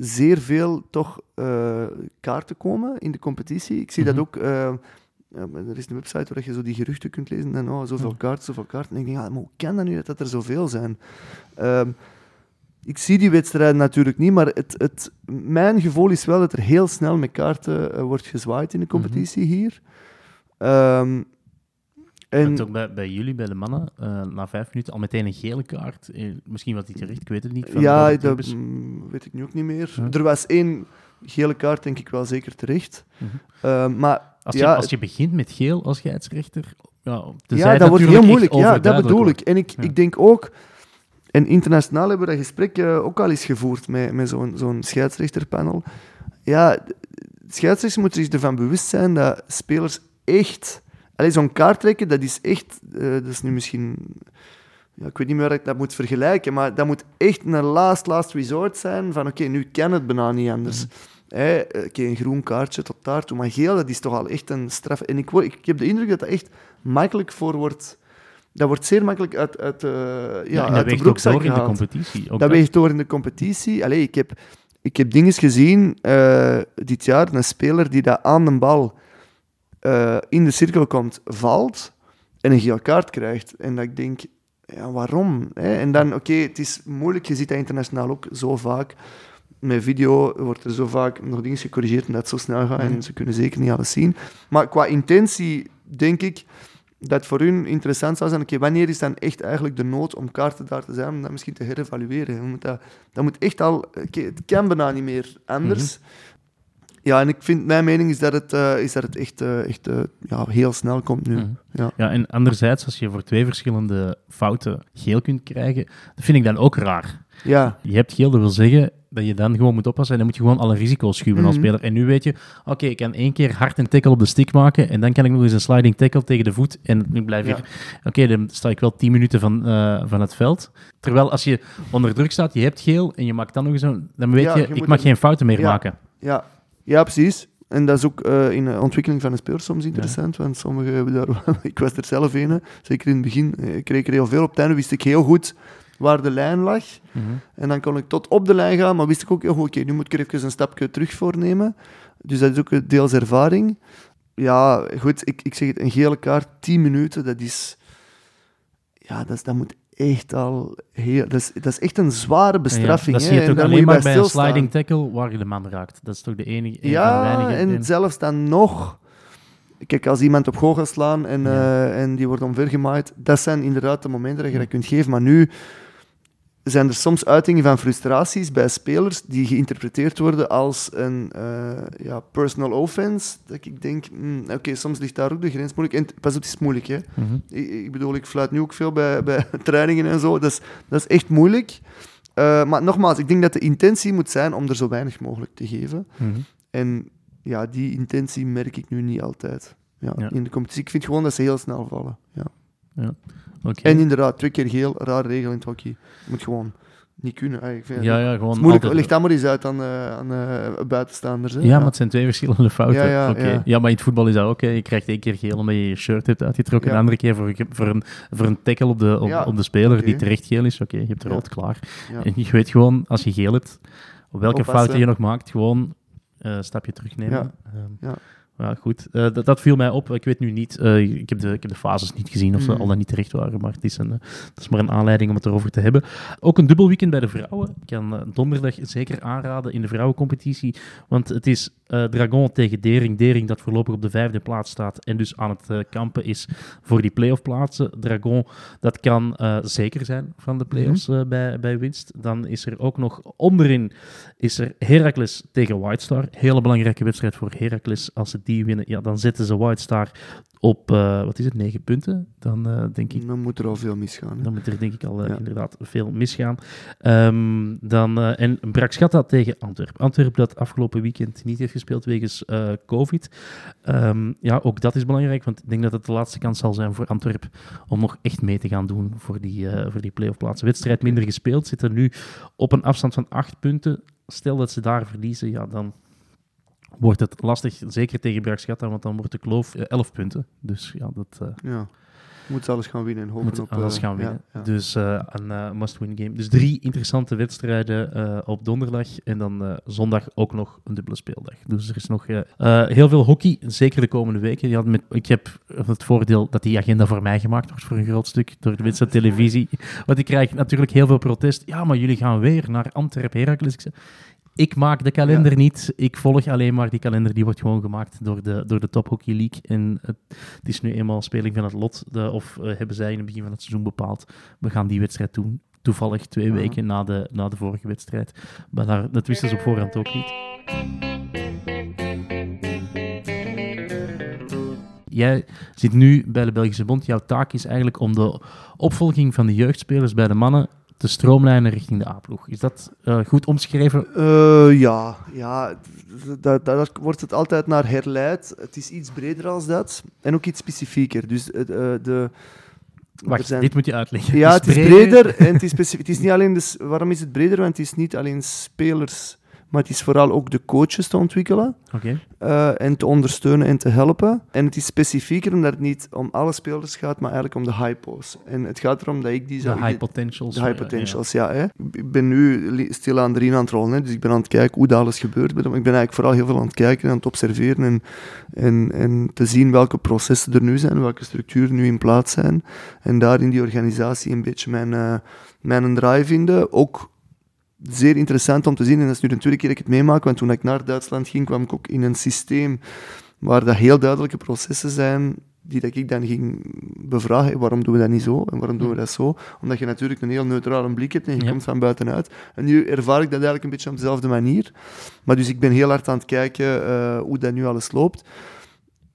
zeer veel toch eh, kaarten komen in de competitie. Ik zie Mhm. dat ook. ja, maar er is een website waar je zo die geruchten kunt lezen en oh, zoveel kaarten, zoveel kaarten. En ik denk, ja, maar hoe kan dat nu dat, dat er zoveel zijn? Ehm, ik zie die wedstrijden natuurlijk niet, maar het, het, mijn gevoel is wel dat er heel snel met kaarten eh, wordt gezwaaid in de competitie hier. Ehm, En ook bij, bij jullie, bij de mannen, eh, na vijf minuten al meteen een gele kaart. Eh, misschien wat hij terecht, ik weet het niet. Van ja, dat mm, weet ik nu ook niet meer. Ja. Er was één gele kaart, denk ik wel zeker terecht. Mhm. Eh, maar Als, je, ja, als je begint met geel als scheidsrechter, ja, ja, dat wordt heel moeilijk. Ja, dat bedoel wordt. ik. En ik, ik denk ook, en internationaal hebben we dat gesprek eh, ook al eens gevoerd met, met zo'n zo'n scheidsrechterpanel. Ja, scheidsrechters moeten zich ervan bewust zijn dat spelers echt... Allee, zo'n kaart trekken, dat is echt... eh, dat is nu misschien... Ja, ik weet niet meer waar ik dat moet vergelijken, maar dat moet echt een last, last resort zijn van oké, nu kan het bijna niet anders. Hè, eh, Oké, een groen kaartje tot daartoe, maar geel, dat is toch al echt een straf. En ik, ik heb de indruk dat dat echt makkelijk voor wordt... Dat wordt zeer makkelijk uit, uit, eh, ja, dat uit de ook broekzak in de competitie. Ook Dat weegt door in de competitie. Allee, ik heb, ik heb dingen gezien eh, dit jaar. Een speler die dat aan de bal eh, in de cirkel komt, valt en een geel kaart krijgt. En dat ik denk, ja, waarom? Hè? En dan, oké, het is moeilijk. Je ziet dat internationaal ook zo vaak. Met video wordt er zo vaak nog dingen gecorrigeerd en dat het zo snel gaat. En ze kunnen zeker niet alles zien. Maar qua intentie denk ik dat voor hun interessant zou zijn. Oké, wanneer is dan echt eigenlijk de nood om kaarten daar te zijn, om dat misschien te herevalueren? Moet dat, dat moet echt al... oké, het kan bijna niet meer anders. Ja, en ik vind, mijn mening is dat het, eh, is dat het echt, eh, echt eh, ja, heel snel komt nu. Mhm. Ja. Ja, en anderzijds, als je voor twee verschillende fouten geel kunt krijgen, dat vind ik dan ook raar. Ja, Je hebt geel, dat wil zeggen dat je dan gewoon moet oppassen en dan moet je gewoon alle risico's schuwen als Mhm. speler. En nu weet je, oké, ik kan één keer hard een tackle op de stick maken en dan kan ik nog eens een sliding tackle tegen de voet en nu blijf ik... Ja. Oké, dan sta ik wel 10 minuten van, eh, van het veld. Terwijl als je onder druk staat, je hebt geel en je maakt dan nog eens een... Dan weet Ja, je, je ik mag geen fouten meer Ja. maken. ja. ja, precies. En dat is ook eh, in de ontwikkeling van een speler soms interessant, want sommigen hebben daar... ik was er zelf een, zeker in het begin. eh, Ik kreeg er heel veel. Op einde wist ik heel goed waar de lijn lag. Mhm. En dan kon ik tot op de lijn gaan, maar wist ik ook, heel goed, oké, nu moet ik er even een stapje terug voornemen. Dus dat is ook een deels ervaring. Ja, goed, ik, ik zeg het, een gele kaart, 10 minuten, dat is... Ja, dat, is, dat moet echt al heel... Dat is, dat is echt een zware bestraffing. Ja, dat zie je toch alleen maar bij een sliding tackle waar je de man raakt. Dat is toch de enige, Ja, en zelfs dan nog... Kijk, als iemand op goal gaat slaan en, Ja. eh, en die wordt omvergemaaid, dat zijn inderdaad de momenten dat je dat kunt geven. Maar nu zijn er soms uitingen van frustraties bij spelers die geïnterpreteerd worden als een eh, ja, personal offense. Dat ik denk, hmm, oké, soms ligt daar ook de grens moeilijk. En pas op, het is moeilijk, hè. Mhm. Ik, ik bedoel, ik fluit nu ook veel bij, bij trainingen en zo. Dat is, dat is echt moeilijk. Eh, maar nogmaals, ik denk dat de intentie moet zijn om er zo weinig mogelijk te geven. Mhm. En ja, die intentie merk ik nu niet altijd. Ja, Ja. In de competitie. Ik vind gewoon dat ze heel snel vallen. Ja. Oké. En inderdaad, twee keer geel, rare regel in het hockey. moet gewoon niet kunnen. Vind Ja, ja, gewoon moeilijk. altijd- Ligt dat maar eens uit aan, eh, aan eh, buitenstaanders. Hè? Ja, maar het zijn twee verschillende fouten. Ja, ja, Oké. ja. ja, maar in het voetbal is dat ook. hè. Je krijgt één keer geel omdat je je shirt hebt uitgetrokken. Ja. De andere keer voor, voor, een, voor een tackle op de, op, Ja, op de speler die terecht geel is. Oké, je hebt Ja. rood klaar. Ja. En je weet gewoon, als je geel hebt, op welke Oppassen. fouten je nog maakt, gewoon eh, een stapje terugnemen. Ja. Ehm, Ja. goed. Eh, dat, dat viel mij op. Ik weet nu niet, eh, ik, heb de, ik heb de fases niet gezien of ze Mhm. al dan niet terecht waren, maar het is, een, eh, het is maar een aanleiding om het erover te hebben. Ook een dubbel weekend bij de vrouwen. Ik kan donderdag zeker aanraden in de vrouwencompetitie, want het is eh, Dragon tegen Dering. Dering dat voorlopig op de vijfde plaats staat en dus aan het eh, kampen is voor die playoff plaatsen. Dragon, dat kan eh, zeker zijn van de playoffs eh, bij, bij winst. Dan is er ook nog onderin is er Heracles tegen White Star. Hele belangrijke wedstrijd voor Heracles. Als ze die winnen, ja, dan zetten ze White Star op, eh, wat is het, negen punten. Dan eh, denk ik Dan moet er al veel misgaan. Hè? dan moet er denk ik al eh, Ja. inderdaad veel misgaan. Ehm, dan, en Brakschatta tegen Antwerpen. Antwerpen dat afgelopen weekend niet heeft gespeeld wegens COVID. Ehm, ja, ook dat is belangrijk, want ik denk dat het de laatste kans zal zijn voor Antwerpen om nog echt mee te gaan doen voor die, voor die play-off plaatsen. Wedstrijd minder gespeeld, zitten nu op een afstand van acht punten. Stel dat ze daar verliezen, ja, dan wordt het lastig, zeker tegen Brakschatta, want dan wordt de kloof eh, 11 punten. Dus ja, dat... eh, Ja. Moet alles gaan winnen en hopen moet op... alles eh, gaan winnen. ja. Dus eh, een eh, must-win game. Dus drie interessante wedstrijden eh, op donderdag. En dan eh, zondag ook nog een dubbele speeldag. Dus er is nog eh, eh, heel veel hockey, zeker de komende weken. Ja, met, ik heb het voordeel dat die agenda voor mij gemaakt wordt voor een groot stuk door de Witse televisie. Want ik krijg natuurlijk heel veel protest. Ja, maar jullie gaan weer naar Antwerpen, Heracles. Ik ik maak de kalender niet. Ik volg alleen maar die kalender. Die wordt gewoon gemaakt door de, door de Top Hockey League. En het, het is nu eenmaal speling van het lot. De, of uh, hebben zij in het begin van het seizoen bepaald. We gaan die wedstrijd doen. Toevallig twee weken na de, na de vorige wedstrijd. Maar daar, dat wisten ze op voorhand ook niet. Jij zit nu bij de Belgische Bond. Jouw taak is eigenlijk om de opvolging van de jeugdspelers bij de mannen te stroomlijnen richting de A-ploeg. Is dat uh, goed omschreven? Uh, ja, ja daar, daar, wordt het altijd naar herleid. Het is iets breder dan dat en ook iets specifieker. Dus uh, de... Wacht, zijn... dit moet je uitleggen. Ja, het is breder en het is specifiek. Het is niet alleen de... Waarom is het breder? Want het is niet alleen spelers maar het is vooral ook de coaches te ontwikkelen uh, en te ondersteunen en te helpen. En het is specifieker omdat het niet om alle spelers gaat, maar eigenlijk om de hypo's. En het gaat erom dat ik die. De high potentials. De high potentials, ja. ja hè. Ik ben nu stil aan de aan het rollen, hè, dus ik ben aan het kijken hoe dat alles gebeurt. Ik ben eigenlijk vooral heel veel aan het kijken, aan het observeren en, en, en te zien welke processen er nu zijn, welke structuren nu in plaats zijn. En daar in die organisatie een beetje mijn, uh, mijn drive vinden. Ook zeer interessant om te zien. En dat is nu de tweede keer dat ik het meemaak, want toen ik naar Duitsland ging, kwam ik ook in een systeem waar dat heel duidelijke processen zijn die dat ik dan ging bevragen. Waarom doen we dat niet zo en waarom doen we dat zo? Omdat je natuurlijk een heel neutrale blik hebt en je komt van buitenuit. En nu ervaar ik dat eigenlijk een beetje op dezelfde manier. Maar dus ik ben heel hard aan het kijken uh, hoe dat nu alles loopt.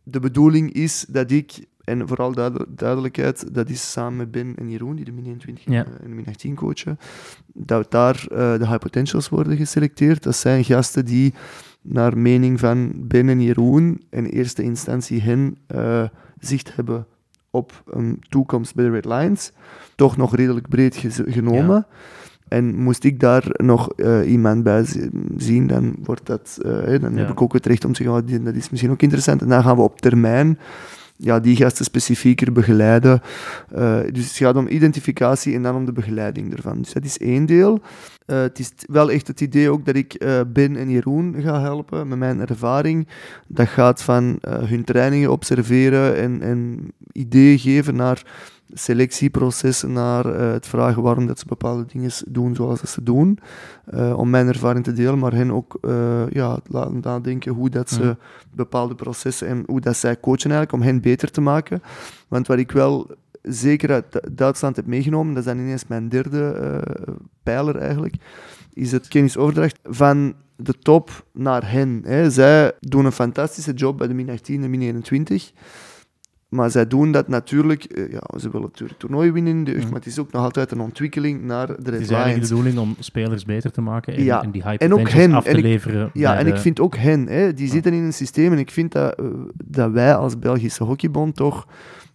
De bedoeling is dat ik en vooral duidelijkheid, dat is samen met Ben en Jeroen, die de min 21 en de min 18 coachen, dat daar uh, de high potentials worden geselecteerd. Dat zijn gasten die naar mening van Ben en Jeroen in eerste instantie hen uh, zicht hebben op een toekomst bij de Red Lions. Toch nog redelijk breed genomen. En moest ik daar nog uh, iemand bij zien, dan, wordt dat, dan heb ik ook het recht om te zeggen, oh, dat is misschien ook interessant. En dan gaan we op termijn ja, die gasten specifieker begeleiden. Uh, dus het gaat om identificatie en dan om de begeleiding ervan. Dus dat is één deel. Uh, het is wel echt het idee ook dat ik uh, Ben en Jeroen ga helpen met mijn ervaring. Dat gaat van hun trainingen observeren en, en ideeën geven naar selectieprocessen naar uh, het vragen waarom dat ze bepaalde dingen doen zoals dat ze doen. Uh, om mijn ervaring te delen, maar hen ook uh, ja, laten nadenken hoe dat ze bepaalde processen en hoe dat zij coachen eigenlijk, om hen beter te maken. Want wat ik wel zeker uit Duitsland heb meegenomen, dat is dan ineens mijn derde pijler eigenlijk, is het kennisoverdracht van de top naar hen. Hè. Zij doen een fantastische job bij de min 18 en min 21. Maar zij doen dat natuurlijk, eh, ja, ze willen natuurlijk toernooi winnen in de jeugd, mhm. maar het is ook nog altijd een ontwikkeling naar de Red Het is eigenlijk de bedoeling om spelers beter te maken en, ja. en die hype en ook hen, af te leveren. Ja, en ik vind ook hen, hè, die zitten in een systeem en ik vind dat, uh, dat wij als Belgische Hockeybond toch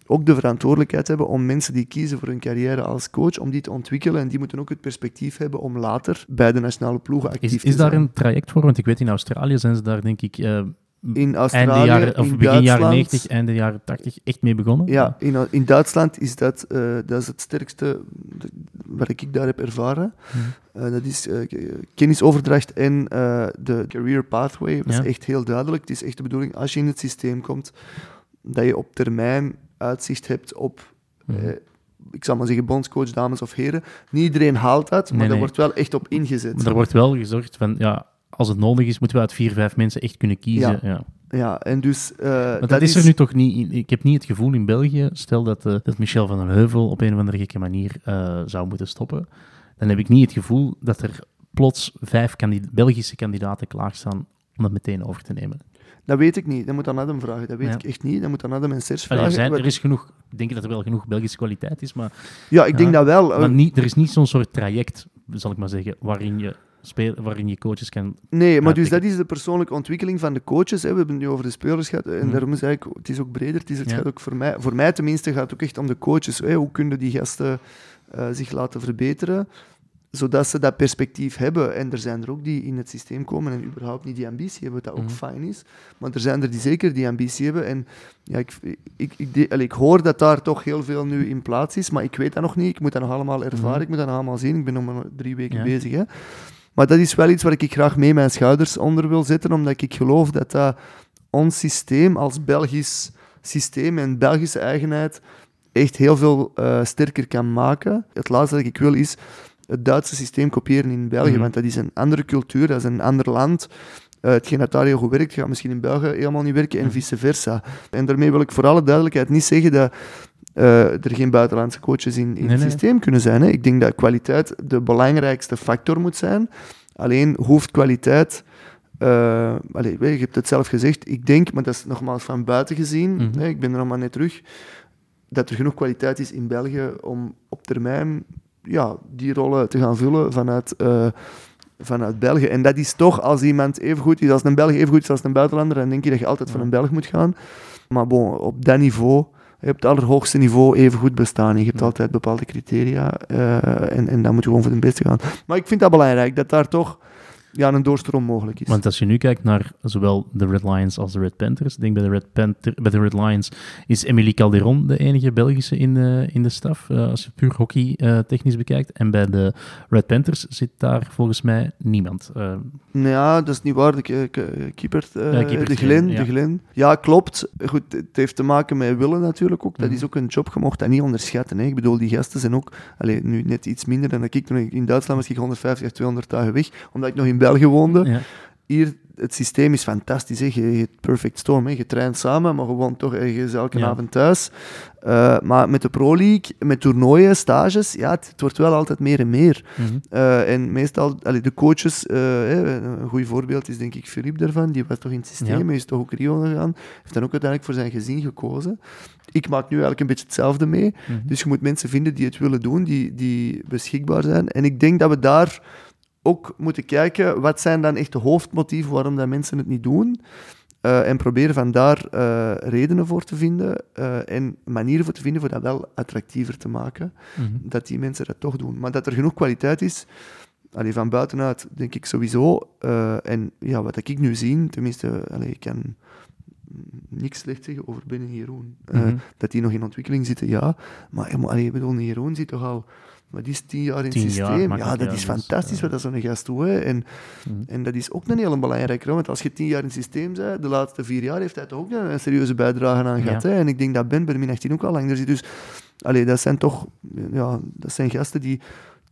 ook de verantwoordelijkheid hebben om mensen die kiezen voor hun carrière als coach, om die te ontwikkelen. En die moeten ook het perspectief hebben om later bij de nationale ploegen actief is, te zijn. Is daar een traject voor? Want ik weet, in Australië zijn ze daar denk ik... Uh, in Australië, jaren, of in begin jaren 90, einde jaren 80 echt mee begonnen? Ja, in, in Duitsland is dat, uh, dat is het sterkste wat ik daar heb ervaren. Hmm. Uh, dat is uh, kennisoverdracht en de career pathway. Dat is echt heel duidelijk. Het is echt de bedoeling, als je in het systeem komt, dat je op termijn uitzicht hebt op... Hmm. ik zal maar zeggen, bondscoach, dames of heren. Niet iedereen haalt dat, maar nee, er wordt wel echt op ingezet. Maar er wordt wel gezorgd van, ja, als het nodig is, moeten we uit vier, vijf mensen echt kunnen kiezen. Ja. ja. en dus... Uh, dat, is er nu toch niet... Ik heb niet het gevoel in België, stel dat, uh, dat Michel van den Heuvel op een of andere gekke manier uh, zou moeten stoppen, dan heb ik niet het gevoel dat er plots vijf Belgische kandidaten klaarstaan om dat meteen over te nemen. Dat weet ik niet. Dat moet aan Adam vragen. Dat weet ik echt niet. Dat moet aan Adam en Serge vragen. Er, zijn, er is genoeg... Ik denk dat er wel genoeg Belgische kwaliteit is, maar... Ja, ik denk dat wel. Maar niet, er is niet zo'n soort traject, zal ik maar zeggen, waarin je waarin je coaches kan. Nee, maar dus dat is de persoonlijke ontwikkeling van de coaches. Hè. We hebben het nu over de spelers gehad. En mhm. daarom is eigenlijk, het is ook breder. Het, is, het gaat ook voor mij, voor mij tenminste, gaat het ook echt om de coaches. Hè. Hoe kunnen die gasten uh, zich laten verbeteren? zodat ze dat perspectief hebben. En er zijn er ook die in het systeem komen en überhaupt niet die ambitie hebben, wat dat ook mhm. fijn is. Maar er zijn er die zeker die ambitie hebben. En ja, ik, ik, ik, ik, hoor dat daar toch heel veel nu in plaats is, maar ik weet dat nog niet. Ik moet dat nog allemaal ervaren, mhm. ik moet dat nog allemaal zien. Ik ben nog maar drie weken bezig. Hè. Maar dat is wel iets waar ik graag mee mijn schouders onder wil zetten, omdat ik geloof dat dat ons systeem als Belgisch systeem en Belgische eigenheid echt heel veel uh, sterker kan maken. Het laatste dat ik wil is het Duitse systeem kopiëren in België, Mhm. want dat is een andere cultuur, dat is een ander land. Eh, hetgeen dat daar heel goed werkt, gaat misschien in België helemaal niet werken en Mhm. vice versa. En daarmee wil ik voor alle duidelijkheid niet zeggen dat eh, er geen buitenlandse coaches in, in Nee, het nee. systeem kunnen zijn. Hè. Ik denk dat kwaliteit de belangrijkste factor moet zijn. Alleen hoeft kwaliteit... eh, allee, weet je, hebt het zelf gezegd. Ik denk, maar dat is nogmaals van buiten gezien, Mhm. hè, ik ben er nog maar net terug, dat er genoeg kwaliteit is in België om op termijn ja, die rollen te gaan vullen vanuit, eh, vanuit België. En dat is toch, als iemand even goed is als een Belg, even goed is als een buitenlander, dan denk je dat je altijd van een Belg moet gaan. Maar bon, op dat niveau, op het allerhoogste niveau, even goed bestaan. Je hebt altijd bepaalde criteria eh, en, en dan moet je gewoon voor de beste gaan. Maar ik vind dat belangrijk, dat daar toch ja, een doorstroom mogelijk is. Want als je nu kijkt naar zowel de Red Lions als de Red Panthers, ik denk bij de Red, Panther, bij de Red Lions is Emily Calderon de enige Belgische in de, in de staf, eh, als je puur hockey eh, technisch bekijkt. En bij de Red Panthers zit daar volgens mij niemand. Nou Ja, dat is niet waar. De ke- ke- keeper, Ja, de Glen, ja. de Glen. Ja, klopt. Goed, het heeft te maken met willen natuurlijk ook. Dat Mhm. is ook een job. Je mocht dat niet onderschatten. Hè. Ik bedoel, die gasten zijn ook... Allee, nu net iets minder dan ik toen ik in Duitsland was. Ik 150, 200 dagen weg. Omdat ik nog in België woonde. ja. Hier, het systeem is fantastisch. Hè. Je, je hebt perfect storm. Hè. Je traint samen, maar gewoon toch ergens elke Ja. avond thuis. Eh, maar met de Pro League, met toernooien, stages, ja, het, het wordt wel altijd meer en meer. Mhm. Eh, en meestal, allee, de coaches, eh, een goed voorbeeld is denk ik Philippe daarvan, die was toch in het systeem, Ja. hij is toch ook Rio gegaan, heeft dan ook uiteindelijk voor zijn gezin gekozen. Ik maak nu eigenlijk een beetje hetzelfde mee, Mhm. dus je moet mensen vinden die het willen doen, die, die beschikbaar zijn. En ik denk dat we daar ook moeten kijken, wat zijn dan echt de hoofdmotieven waarom dat mensen het niet doen? Eh, en proberen van daar eh, redenen voor te vinden eh, en manieren voor te vinden voor dat wel attractiever te maken Mhm. dat die mensen dat toch doen. Maar dat er genoeg kwaliteit is, allee, van buitenuit denk ik sowieso. En ja, wat ik nu zie, tenminste, allee, ik kan niks slecht zeggen over Ben en Jeroen. Mhm. Dat die nog in ontwikkeling zitten, ja. Maar, allee, ik bedoel, Jeroen zit toch al... Maar die is tien jaar in het Tien systeem. ja, dat is dus, fantastisch eh, wat dat zo'n gast doet. Hè. En, Mhm. en dat is ook een hele belangrijke. Want als je tien jaar in het systeem bent, de laatste vier jaar heeft hij toch ook een, serieuze bijdrage aan gehad. Hè. En ik denk dat Ben bij de min 18 ook al langer zit. Dus allee, dat zijn toch ja, dat zijn gasten die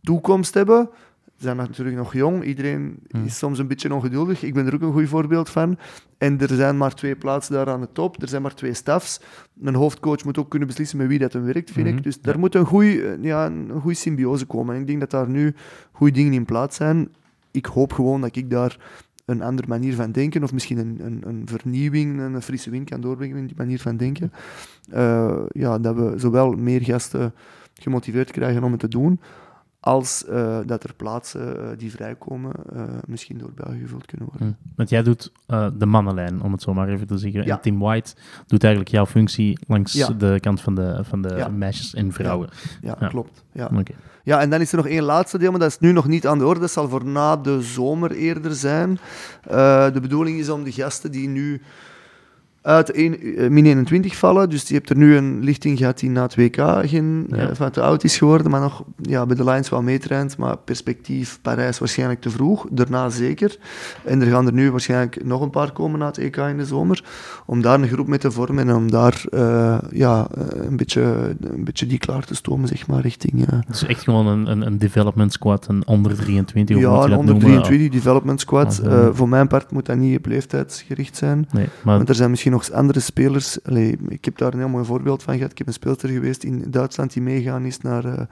toekomst hebben. Ze zijn natuurlijk nog jong. Iedereen Hmm. is soms een beetje ongeduldig. Ik ben er ook een goed voorbeeld van. En er zijn maar twee plaatsen daar aan de top. Er zijn maar twee stafs. Een hoofdcoach moet ook kunnen beslissen met wie dat hem werkt, vind ik. Dus ja. daar moet een goede ja, een goeie symbiose komen. En ik denk dat daar nu goede dingen in plaats zijn. Ik hoop gewoon dat ik daar een andere manier van denken, of misschien een, een, een vernieuwing, een frisse wind kan doorbrengen in die manier van denken. Eh, ja, dat we zowel meer gasten gemotiveerd krijgen om het te doen, als eh, dat er plaatsen eh, die vrijkomen eh, misschien door België gevuld kunnen worden. Mhm. Want jij doet de mannenlijn, om het zo maar even te zeggen. Ja. En Tim White doet eigenlijk jouw functie langs Ja. de kant van de, van de Ja. meisjes en vrouwen. Ja, Ja. klopt. Ja. Ja, en dan is er nog één laatste deel, maar dat is nu nog niet aan de orde. Dat zal voor na de zomer eerder zijn. De bedoeling is om de gasten die nu uit een, eh, min 21 vallen, dus je hebt er nu een lichting gehad die na het WK geen, eh, van te oud is geworden, maar nog ja, bij de Lions wel meetraint, maar perspectief Parijs waarschijnlijk te vroeg, daarna zeker. En er gaan er nu waarschijnlijk nog een paar komen na het EK in de zomer, om daar een groep mee te vormen en om daar eh, ja, eh, een, beetje, een beetje die klaar te stomen, zeg maar, richting... eh, Dus echt gewoon een, een, een development squad, een onder 23, hoe moet ja, een onder noemen? 23 development squad. Eh, voor mijn part moet dat niet op leeftijdsgericht zijn. Nee, maar Want er zijn misschien nog andere spelers. Allee, ik heb daar een heel mooi voorbeeld van gehad. Ik heb een speelster geweest in Duitsland die meegaan is naar, eh,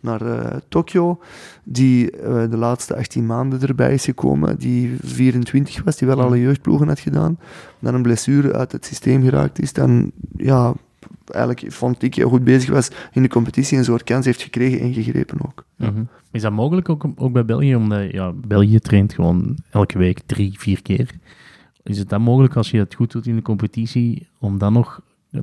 naar eh, Tokio. Die eh, de laatste 18 maanden erbij is gekomen. Die 24 was, die wel alle jeugdploegen had gedaan. Dan een blessure uit het systeem geraakt is. Dan, ja, eigenlijk vond ik heel goed bezig was in de competitie. en Een soort kans heeft gekregen en gegrepen ook. Mhm. Is dat mogelijk ook, ook bij België? Omdat ja, België traint gewoon elke week drie, vier keer. Is het dan mogelijk als je het goed doet in de competitie, om dan nog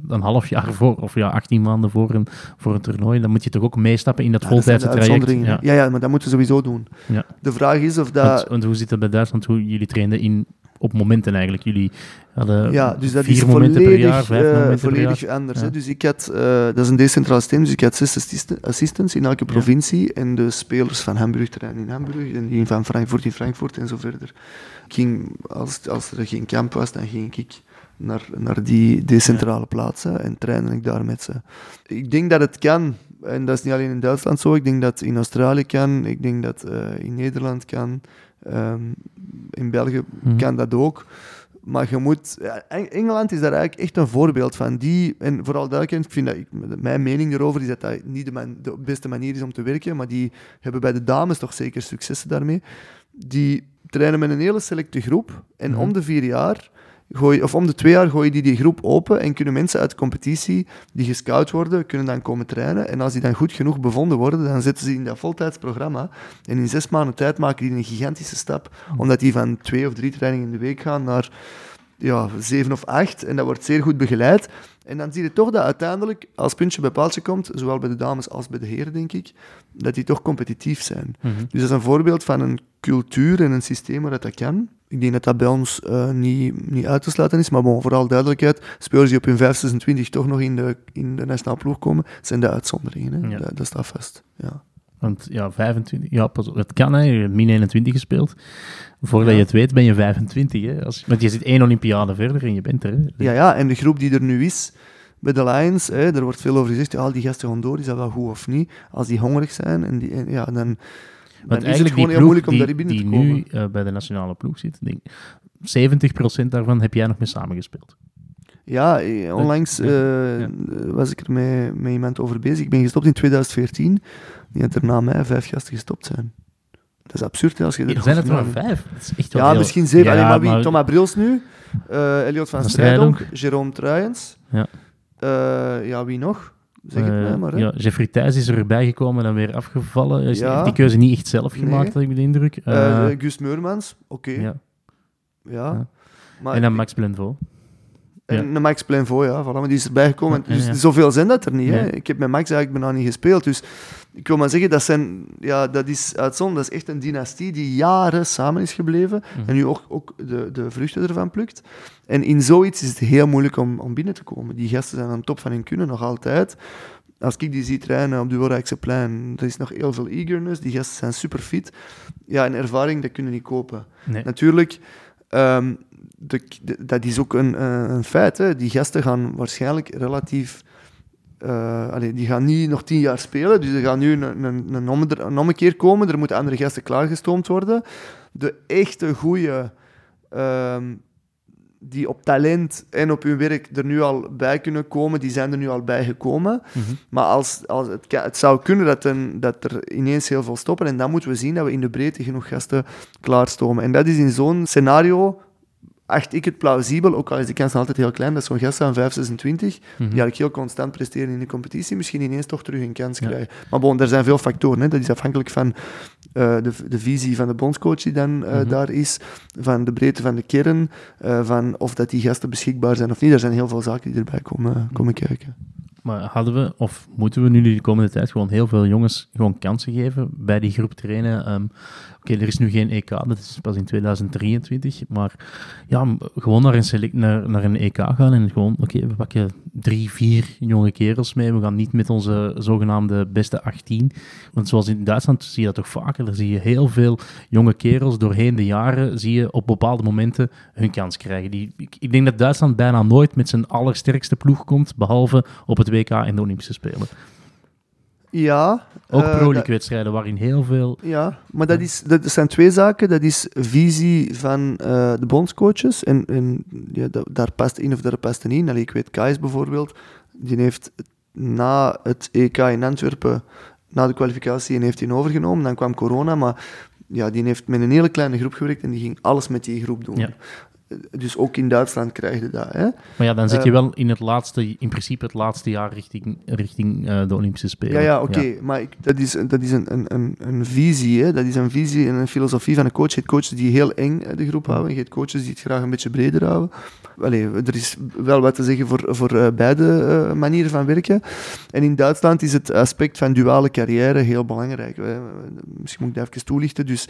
een half jaar voor, of ja, 18 maanden voor een, voor een toernooi, dan moet je toch ook meestappen in dat Ja, voltijdse traject? Ja. Ja, ja, maar dat moeten we sowieso doen. Ja. De vraag is of Want, dat... want hoe zit dat bij Duitsland? Hoe jullie trainden in, op momenten eigenlijk? Jullie hadden Ja, dus dat vier is momenten volledig, per jaar, vijf eh, momenten per volledig jaar. anders. Ja. Hè. Dus ik had, eh, dat is een decentraal systeem, dus ik had zes assisten- assistants in elke Ja. provincie en de spelers van Hamburg trainen in Hamburg en die van Frankfurt in Frankfurt en zo verder. Ik ging, als, als er geen kamp was, dan ging ik naar, naar die decentrale plaatsen en trainde ik daar met ze. Ik denk dat het kan, En dat is niet alleen in Duitsland zo. Ik denk dat in Australië kan. Ik denk dat uh, in Nederland kan. Um, in België Mhm. kan dat ook. Maar je moet... ja, Eng- Engeland is daar eigenlijk echt een voorbeeld van. Die, en vooral duidelijkheid, ik vind dat... ik- Mijn mening erover is dat dat niet de, man- de beste manier is om te werken. Maar die hebben bij de dames toch zeker successen daarmee. Die trainen met een hele selecte groep. En Mhm. om de vier jaar... Of om de twee jaar gooi je die, die groep open en kunnen mensen uit de competitie die gescout worden, kunnen dan komen trainen. En als die dan goed genoeg bevonden worden, dan zetten ze in dat voltijdsprogramma. En in zes maanden tijd maken die een gigantische stap, omdat die van twee of drie trainingen in de week gaan naar ja, zeven of acht. En dat wordt zeer goed begeleid. En dan zie je toch dat uiteindelijk, als puntje bij paaltje komt, zowel bij de dames als bij de heren, denk ik, dat die toch competitief zijn. Mhm. Dus dat is een voorbeeld van een cultuur en een systeem waar dat, dat kan. Ik denk dat dat bij ons eh, niet, niet uit te sluiten is. Maar bon, vooral duidelijkheid, spelers die op hun 5, 26 toch nog in de, in de nationale ploeg komen, zijn de uitzonderingen. Hè? Ja. Dat, dat staat vast. Ja. Want ja, 25, ja, pas op, het kan, hè. Je hebt min 21 gespeeld. Voordat Ja. je het weet, ben je 25. Hè. Als, want je zit één Olympiade verder en je bent er. Hè. Ja, ja, en de groep die er nu is bij de Lions, hè, er wordt veel over gezegd, ja, die gasten gaan door, is dat wel goed of niet? Als die hongerig zijn, en die, en ja, dan, is het gewoon die heel moeilijk om die, daarin binnen die te komen. nu eh, bij de nationale ploeg zit, denk, 70% daarvan heb jij nog mee samengespeeld. Ja, eh, onlangs eh, ja. was ik er met, met iemand over bezig. Ik ben gestopt in 2014. Die had er na mij vijf gasten gestopt zijn. Dat is absurd als je Er zijn het er maar vijf. Dat is echt wel Ja, heel- misschien zeven. Ja, Allee, maar wie? maar- Thomas Brils nu. eh Elliot van Strijdonk. Jerome Truijens. Ja. Eh, ja, wie nog? Zeg het mij maar. Hè. ja, Jeffrey Thijs is erbij gekomen en dan weer afgevallen. Hij Ja. heeft die keuze niet echt zelf Nee. gemaakt, heb ik de indruk. Gus Meurmans. Oké. Ja. ja. Ja. Maar En dan Max Blenvo. En de Max Plainvaux, ja, voilà, maar die is erbij gekomen. Dus zoveel zijn dat er niet. Hè. Ik heb met Max eigenlijk bijna niet gespeeld. Dus ik wil maar zeggen, dat, zijn, ja, dat is uitzonderlijk. Dat is echt een dynastie die jaren samen is gebleven. Mhm. En nu ook, ook de, de vruchten ervan plukt. En in zoiets is het heel moeilijk om, om binnen te komen. Die gasten zijn aan de top van hun kunnen, nog altijd. Als ik die zie trainen op de plein, er is nog heel veel eagerness. Die gasten zijn super fit. Ja, en ervaring, dat kunnen niet kopen. Nee. Natuurlijk, ehm, de, de- dat is ook een, eh, een feit. Hè. Die gasten gaan waarschijnlijk relatief... eh, allee, die gaan niet nog tien jaar spelen, dus er gaat nu een, een, een, omme- een ommekeer komen. Er moeten andere gasten klaargestoomd worden. De echte goede die op talent en op hun werk er nu al bij kunnen komen, die zijn er nu al bij gekomen. Mhm. Maar als, als het, het zou kunnen dat, een, dat er ineens heel veel stoppen. En dan moeten we zien dat we in de breedte genoeg gasten klaarstomen. En dat is in zo'n scenario, acht ik het plausibel, ook al is de kans altijd heel klein, dat zo'n gast aan 5, 26, die Mhm. eigenlijk heel constant presteren in de competitie, misschien ineens toch terug een kans Ja. krijgen. Maar bon, er zijn veel factoren. Hè. Dat is afhankelijk van eh, de, de visie van de bondscoach die dan eh, Mhm. daar is, van de breedte van de kern, eh, van of dat die gasten beschikbaar zijn of niet. Er zijn heel veel zaken die erbij komen, komen kijken. Maar hadden we, of moeten we nu de komende tijd gewoon heel veel jongens gewoon kansen geven bij die groep trainen? Ehm, Oké, er is nu geen EK, dat is pas in 2023, maar ja, gewoon naar een, select, naar, naar een EK gaan en gewoon, oké, we pakken drie, vier jonge kerels mee, we gaan niet met onze zogenaamde beste 18, want zoals in Duitsland zie je dat toch vaker, daar zie je heel veel jonge kerels doorheen de jaren, zie je op bepaalde momenten hun kans krijgen. Die, ik, ik denk dat Duitsland bijna nooit met zijn allersterkste ploeg komt, behalve op het WK en de Olympische Spelen. Ja. Ook eh, Pro dat- League-wedstrijden waarin heel veel... Ja, maar dat, is, dat zijn twee zaken. Dat is visie van eh, de bondscoaches. En, en ja, da- daar past in of daar past in. Allee, ik weet, Kais bijvoorbeeld, die heeft na het EK in Antwerpen, na de kwalificatie, en heeft hij overgenomen. Dan kwam corona, maar ja, die heeft met een hele kleine groep gewerkt en die ging alles met die groep doen. Ja. Dus ook in Duitsland krijg je dat. Hè? Maar ja, dan zit je Eh, wel in het laatste, in principe het laatste jaar richting, richting eh, de Olympische Spelen. Ja, ja, oké. Maar ik, dat is, dat is een, een, een, een visie. Hè? Dat is een visie en een filosofie van een coach. Je hebt coaches die heel eng eh, de groep houden. Je hebt coaches die het graag een beetje breder houden. Allee, er is wel wat te zeggen voor, voor eh, beide manieren van werken. En in Duitsland is het aspect van duale carrière heel belangrijk. hè. Misschien moet ik dat even toelichten. Dus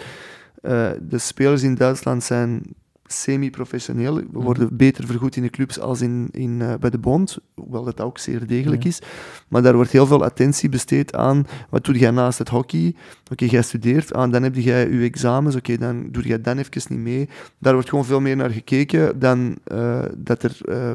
de spelers in Duitsland zijn semi-professioneel. We worden beter vergoed in de clubs als in, in, eh, bij de bond, hoewel dat ook zeer degelijk Ja. is. Maar daar wordt heel veel attentie besteed aan wat doe jij naast het hockey. Oké, jij studeert, ah, dan heb jij je examens, oké, dan doe jij dan even niet mee. Daar wordt gewoon veel meer naar gekeken dan eh, dat er... eh,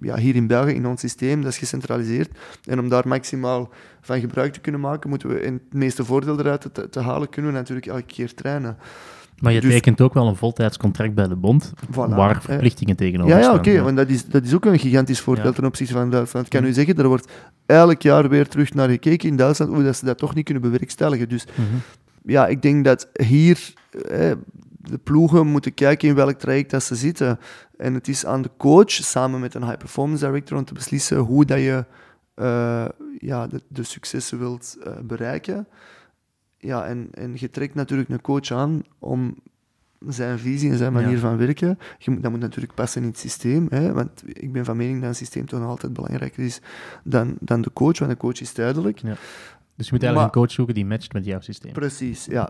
ja, hier in België, in ons systeem, dat is gecentraliseerd. En om daar maximaal van gebruik te kunnen maken, moeten we in het meeste voordeel eruit te, te halen, kunnen we natuurlijk elke keer trainen. Maar je Dus- tekent ook wel een voltijdscontract bij de bond, Voilà, waar hè. verplichtingen tegenover Ja, ja staan. oké, want dat is, dat is ook een gigantisch voordeel Ja. ten opzichte van Duitsland. Ik kan u zeggen, er wordt elk jaar weer terug naar gekeken in Duitsland, hoe dat ze dat toch niet kunnen bewerkstelligen. Dus Mhm. ja, ik denk dat hier eh, de ploegen moeten kijken in welk traject dat ze zitten. En het is aan de coach, samen met een high performance director, om te beslissen hoe dat je eh, ja, de, de successen wilt eh, bereiken. Ja, en, en je trekt natuurlijk een coach aan om zijn visie en zijn manier Ja. van werken. Je moet, dat moet natuurlijk passen in het systeem. Hè, want ik ben van mening dat een systeem toch nog altijd belangrijker is dan, dan de coach, want de coach is duidelijk. Dus je moet eigenlijk een coach zoeken die matcht met jouw systeem. Precies, ja.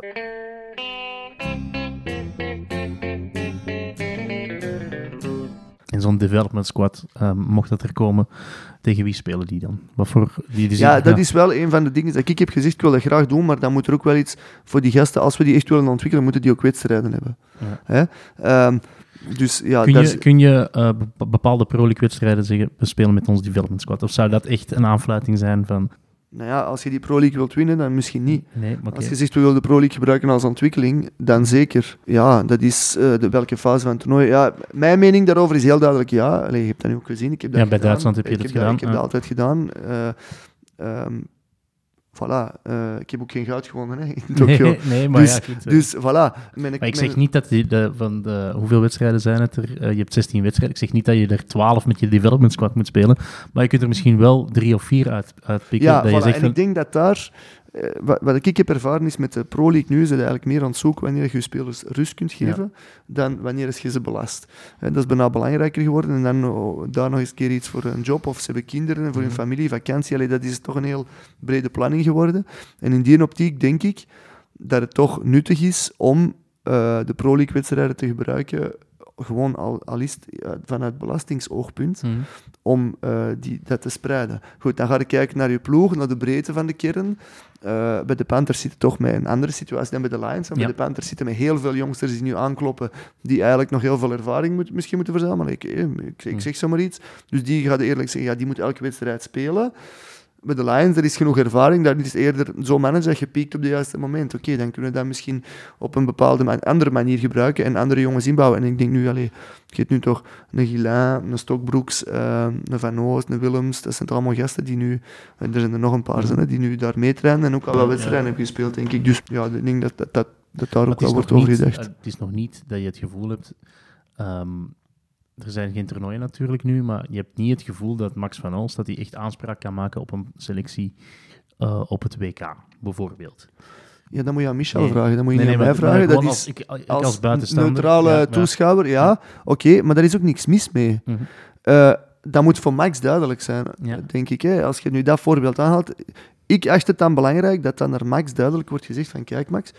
Zo'n development squad, ehm, mocht dat er komen, tegen wie spelen die dan? Wat voor... Die, die Ja, dat is wel een van de dingen dat ik heb gezegd, ik wil dat graag doen, maar dan moet er ook wel iets voor die gasten, als we die echt willen ontwikkelen, moeten die ook wedstrijden hebben. Ja. Hè? Ehm, dus ja, Kun je, is- kun je eh, bepa- bepaalde Pro League wedstrijden zeggen, we spelen met ons development squad? Of zou dat echt een aanfluiting zijn van... nou ja, als je die Pro League wilt winnen, dan misschien niet. Nee. Als je zegt, we willen de Pro League gebruiken als ontwikkeling, dan zeker. Ja, dat is eh, de, welke fase van het toernooi. Ja, mijn mening daarover is heel duidelijk ja. Allee, je hebt dat nu ook gezien. Ik heb dat Ja, bij gedaan. Duitsland heb je ik dat heb gedaan, ik heb ja. dat altijd gedaan. Eh, ehm, voilà. Eh, ik heb ook geen goud gewonnen hè, in Tokio. Nee, nee, maar Dus- ja, goed, eh. Dus voilà. Mijn- Maar ik mijn- zeg niet dat die de, van de, hoeveel wedstrijden zijn het er? Eh, je hebt 16 wedstrijden. Ik zeg niet dat je er 12 met je development squad moet spelen. Maar je kunt er misschien wel drie of vier uit, uitpikken. Ja, dat je zegt en van, ik denk dat daar... eh, wat, wat ik heb ervaren is met de Pro League nu, is het eigenlijk meer aan het zoeken wanneer je je spelers rust kunt geven, dan wanneer je ze belast. En dat is bijna belangrijker geworden. En dan oh, daar nog eens een keer iets voor een job, of ze hebben kinderen, voor hun Mhm. familie, vakantie. Allee, dat is toch een heel brede planning geworden. En in die optiek denk ik dat het toch nuttig is om eh, de Pro League wedstrijden te gebruiken, gewoon al, al is het eh, vanuit belastingsoogpunt Mhm. om eh, die, dat te spreiden. Goed, dan ga je kijken naar je ploeg, naar de breedte van de kern. Eh, bij de Panthers zitten toch met een andere situatie dan bij de Lions. En Ja. Bij de Panthers zitten met heel veel jongsters die nu aankloppen, die eigenlijk nog heel veel ervaring moet, misschien moeten verzamelen. Ik, eh, ik, ik zeg zomaar iets. Dus die gaat eerlijk zeggen, ja, die moet elke wedstrijd spelen. Bij de Lions, er is genoeg ervaring, daar is eerder zo manager dat je piekt op het juiste moment. Oké, dan kunnen we dat misschien op een bepaalde man- andere manier gebruiken en andere jongens inbouwen. En ik denk nu, allee, je hebt nu toch een Gilain, een Stokbroeks, eh, een Van Oost, een Willems. Dat zijn toch allemaal gasten die nu, en er zijn er nog een paar Mhm. zijn, die nu daar meetrainen en ook al wat wedstrijden hebben gespeeld, denk ik. Dus ja, ik denk dat, dat, dat, dat daar ook wel wordt over gedacht. eh, het is nog niet dat je het gevoel hebt... ehm, er zijn geen toernooien natuurlijk nu, maar je hebt niet het gevoel dat Max van Oost dat hij echt aanspraak kan maken op een selectie eh, op het WK, bijvoorbeeld. Ja, dan moet je aan Michel Nee. vragen, dan moet je Nee, niet nee, aan mij vragen. Dat is als, ik, ik als, als buitenstaander... neutrale ja, toeschouwer, ja, oké, maar daar is ook niks mis mee. Mhm. Eh, dat moet voor Max duidelijk zijn, Ja. denk ik. Hè. Als je nu dat voorbeeld aanhaalt, ik acht het dan belangrijk dat dan naar Max duidelijk wordt gezegd van kijk Max,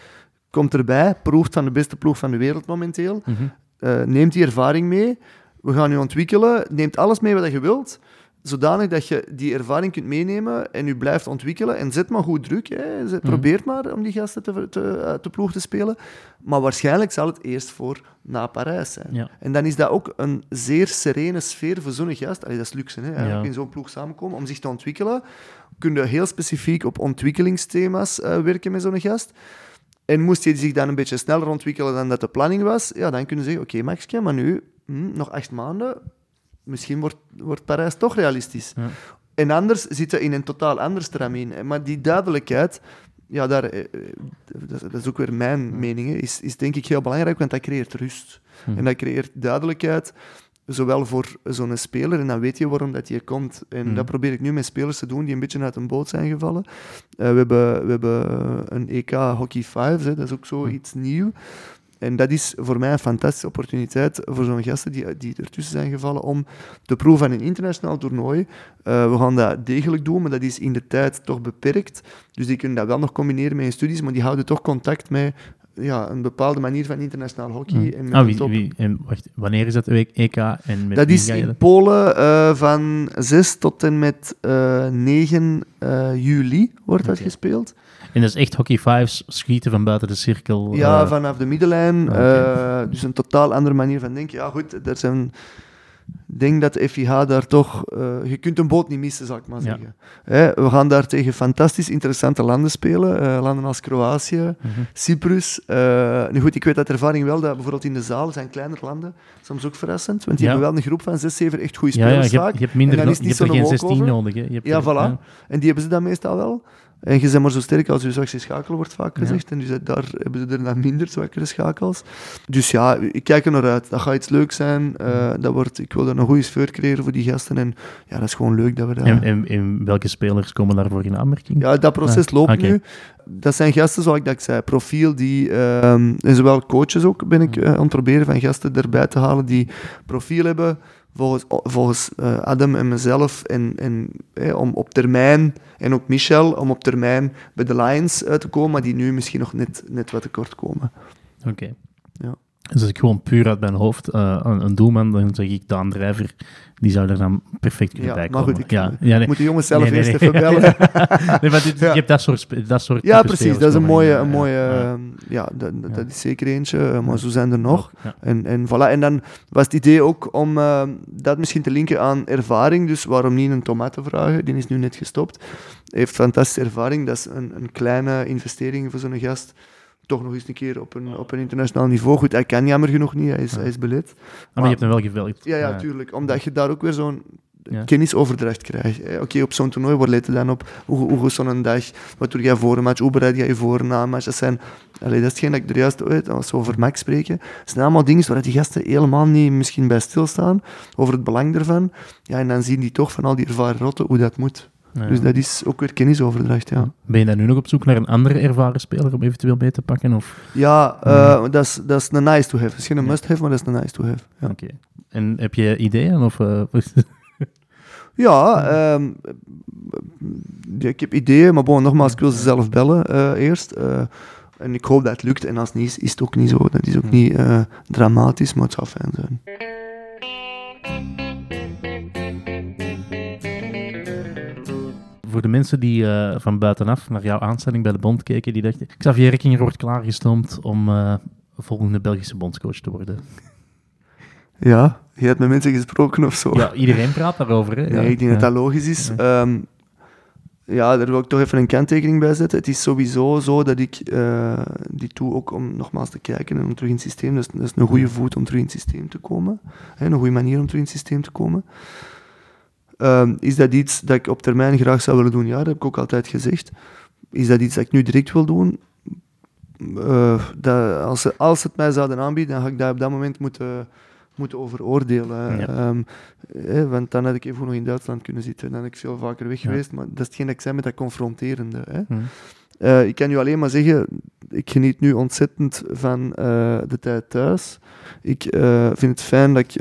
komt erbij, proeft van de beste ploeg van de wereld momenteel, Mhm. eh, neemt die ervaring mee, we gaan je ontwikkelen, neemt alles mee wat je wilt, zodanig dat je die ervaring kunt meenemen en je blijft ontwikkelen en zet maar goed druk. Hè. Zet- Mhm. Probeer maar om die gasten te, te, uit de ploeg te spelen, maar waarschijnlijk zal het eerst voor na Parijs zijn. Ja. En dan is dat ook een zeer serene sfeer voor zo'n gast. Allee, dat is luxe, hè? Ja. in zo'n ploeg samenkomen om zich te ontwikkelen. Kun je heel specifiek op ontwikkelingsthema's eh, werken met zo'n gast. En moest je zich dan een beetje sneller ontwikkelen dan dat de planning was, ja, dan kunnen ze zeggen, oké Maxje, maar nu, hm, nog acht maanden, misschien wordt, wordt Parijs toch realistisch. Ja. En anders zitten in een totaal ander stramien. Maar die duidelijkheid, ja, daar, eh, eh, dat, is ook weer mijn Ja. mening, is, is denk ik heel belangrijk, want dat creëert rust. Mhm. En dat creëert duidelijkheid, zowel voor zo'n speler, en dan weet je waarom dat hier komt. En Mhm. dat probeer ik nu met spelers te doen die een beetje uit een boot zijn gevallen. Eh, we, hebben, we hebben een EK Hockey Fives, hè, dat is ook zoiets nieuw. En dat is voor mij een fantastische opportuniteit voor zo'n gasten die, die ertussen zijn gevallen om te proeven aan een internationaal toernooi. Eh, we gaan dat degelijk doen, maar dat is in de tijd toch beperkt. Dus die kunnen dat wel nog combineren met hun studies, maar die houden toch contact met ja, een bepaalde manier van internationaal hockey. Mhm. En met Ah, wie, wie, en wacht, wanneer is dat de EK? En met dat is in dat- Polen eh, van 6 tot en met eh, 9 eh, juli wordt dat gespeeld. En dat is echt hockey fives, schieten van buiten de cirkel. Ja, eh, vanaf de middenlijn. eh, dus een totaal andere manier van denken. Ja, goed, er zijn denk dat de FIH daar toch... eh, je kunt een boot niet missen, zal ik maar Ja. zeggen. Hè, we gaan daar tegen fantastisch interessante landen spelen. landen als Kroatië, Mhm. Cyprus. nu goed, ik weet uit ervaring wel dat bijvoorbeeld in de zaal zijn kleinere landen soms ook verrassend. Want die Ja. hebben wel een groep van zes, zeven echt goede Ja, ja, spelers je, hebt, je hebt minder, En dan is je het er geen zo'n 16 walkover. nodig. Hè. Je hebt Ja, er- voilà. En die hebben ze dan meestal wel. En je bent maar zo sterk als je zwakste schakel, wordt vaak Ja. gezegd. En dus daar hebben ze er dan minder zwakkere schakels. Dus ja, ik kijk er naar uit. Dat gaat iets leuks zijn. Eh, dat wordt, ik wil daar een goede sfeer creëren voor die gasten. En ja, dat is gewoon leuk dat we dat... En, en, en welke spelers komen daarvoor in aanmerking? Ja, dat proces Ah, loopt nu. Dat zijn gasten, zoals ik dat zei, profiel die, ehm, en zowel coaches ook, ben ik eh, aan het proberen van gasten erbij te halen die profiel hebben volgens, volgens eh, Adam en mezelf en, en eh, om op termijn, en ook Michel, om op termijn bij de Lions uit te komen, maar die nu misschien nog net, net wat tekort komen. Oké. Dus als ik gewoon puur uit mijn hoofd eh, een, een doelman, dan zeg ik Daan Drijver, die zou er dan perfect kunnen Ja, bij maar komen. goed, ik- ja, ja, nee. Moet de jongens zelf Nee, nee, eerst even bellen. nee, maar dit, Ja. je hebt dat soort, dat soort ja, precies. Dat is een mooie, een mooie ja. ehm, dat, dat- is zeker eentje, eh, maar zo zijn er nog. En, en, voilà. en dan was het idee ook om eh, dat misschien te linken aan ervaring. Dus waarom niet een tomaat te vragen? Die is nu net gestopt. Heeft fantastische ervaring. Dat is een, een kleine investering voor zo'n gast. Toch nog eens een keer op een, op een internationaal niveau. Goed, hij kan jammer genoeg niet. Hij is, Ja. hij is beleid. Ah, maar je hebt hem wel gevelgd. Ja, ja, tuurlijk. Omdat je daar ook weer zo'n Ja. kennisoverdracht krijgt. Oké, op zo'n toernooi, waar let je dan op? Hoe, hoe zo'n dag? Wat doe jij voor een match? Hoe bereid jij je voor na een match? Dat, zijn, allee, dat is hetgeen dat ik er juist weet, als we over Max spreken. Dat zijn allemaal dingen waar die gasten helemaal niet misschien bij stilstaan, over het belang ervan. Ja, en dan zien die toch van al die ervaren rotten hoe dat moet. Ja. Dus dat is ook weer kennisoverdracht, ja. Ben je dan nu nog op zoek naar een andere ervaren speler om eventueel mee te pakken? Of? Ja, eh, dat is- dat is een nice to have. Het is geen must-have, maar dat is een nice to have. Ja. Oké. En heb je ideeën? Of, eh, Ja, ehm, ja, ik heb ideeën, maar bon, nogmaals, ik wil ze zelf bellen eh, eerst. eh, en ik hoop dat het lukt. En als het niet is, is het ook niet zo. Dat is ook niet eh, dramatisch, maar het zou fijn zijn. Voor de mensen die eh, van buitenaf naar jouw aanstelling bij de bond keken, die dachten, Xavier Rekkinger wordt klaargestoomd om eh, volgende Belgische bondscoach te worden. Ja, je hebt met mensen gesproken of zo. Ja, iedereen praat daarover. Hè? Ja, ik denk dat dat logisch is. Ja. Ja. ja, daar wil ik toch even een kanttekening bij zetten. Het is sowieso zo dat ik eh, die toe ook om nogmaals te kijken en om terug in het systeem. Dat is, dat is een goede voet om terug in het systeem te komen. Hè, een goede manier om terug in het systeem te komen. Ehm, is dat iets dat ik op termijn graag zou willen doen? Ja, dat heb ik ook altijd gezegd. Is dat iets dat ik nu direct wil doen? Eh, dat, als, ze, als ze het mij zouden aanbieden, dan ga ik dat op dat moment moeten, moeten overoordelen. Ja. Ehm, want dan had ik even nog in Duitsland kunnen zitten. Dan had ik veel vaker weg Ja. geweest. Maar dat is hetgeen dat ik zei met dat confronterende. Hè. Hm. Eh, ik kan u alleen maar zeggen, ik geniet nu ontzettend van eh, de tijd thuis. Ik vind het fijn dat ik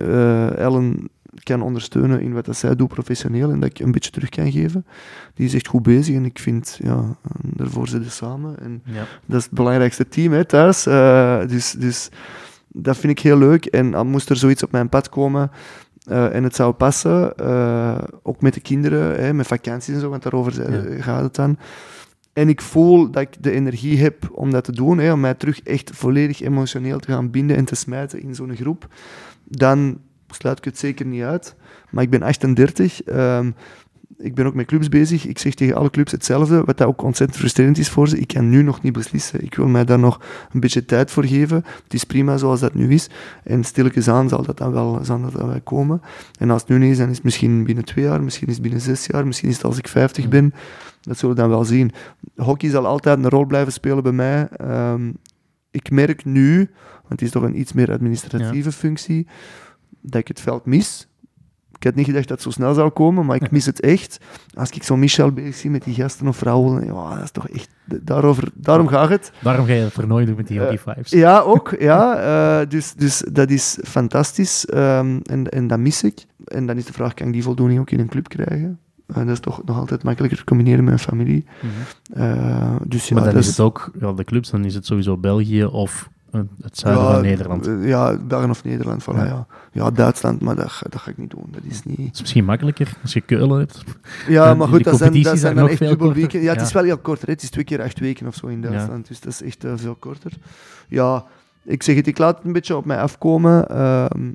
Ellen kan ondersteunen in wat dat zij doet professioneel en dat ik een beetje terug kan geven. Die is echt goed bezig en ik vind, ja, daarvoor zitten samen. En Ja. dat is het belangrijkste team hè, thuis. Eh, dus, dus dat vind ik heel leuk. En moest er zoiets op mijn pad komen eh, en het zou passen, eh, ook met de kinderen, hè, met vakanties en zo, want daarover Ja. gaat het dan. En ik voel dat ik de energie heb om dat te doen, hè, om mij terug echt volledig emotioneel te gaan binden en te smijten in zo'n groep. Dan sluit ik het zeker niet uit. Maar ik ben 38. ehm, ik ben ook met clubs bezig. Ik zeg tegen alle clubs hetzelfde, wat dat ook ontzettend frustrerend is voor ze. Ik kan nu nog niet beslissen. Ik wil mij daar nog een beetje tijd voor geven. Het is prima zoals dat nu is. En stilletjes aan zal dat dan wel, zal dat dan wel komen. En als het nu niet is, dan is het misschien binnen twee jaar, misschien is het binnen zes jaar, misschien is het als ik 50 ben. Dat zullen we dan wel zien. Hockey zal altijd een rol blijven spelen bij mij. Ehm, ik merk nu, want het is toch een iets meer administratieve functie, dat ik het veld mis. Ik had niet gedacht dat het zo snel zou komen, maar ik mis het echt. Als ik zo Michel bezig zie met die gasten of vrouwen, ja, dat is toch echt... Daarover, daarom gaat het. Daarom ga je het toernooi doen met die Eh, Hockey Fives. Ja, ook. Ja, eh, dus, dus dat is fantastisch ehm, en, en dat mis ik. En dan is de vraag, kan ik die voldoening ook in een club krijgen? Eh, dat is toch nog altijd makkelijker te combineren met een familie. Mhm. Eh, dus ja, maar dan dat is het ook, ja, de clubs, dan is het sowieso België of eh, het zuiden ja, van Nederland. eh, Ja, België of Nederland, voilà, Ja. ja. ja. Duitsland, maar dat, ga- dat ga ik niet doen. Dat is niet... Het is misschien makkelijker als je Keulen hebt. Ja, maar goed, dat zijn, dat zijn dan echt dubbel weken. Ja, het is wel heel kort. Hè. Het is twee keer acht weken of zo in. Duitsland. Dus dat is echt eh, veel korter. Ja, ik zeg het, ik laat het een beetje op mij afkomen. Ehm,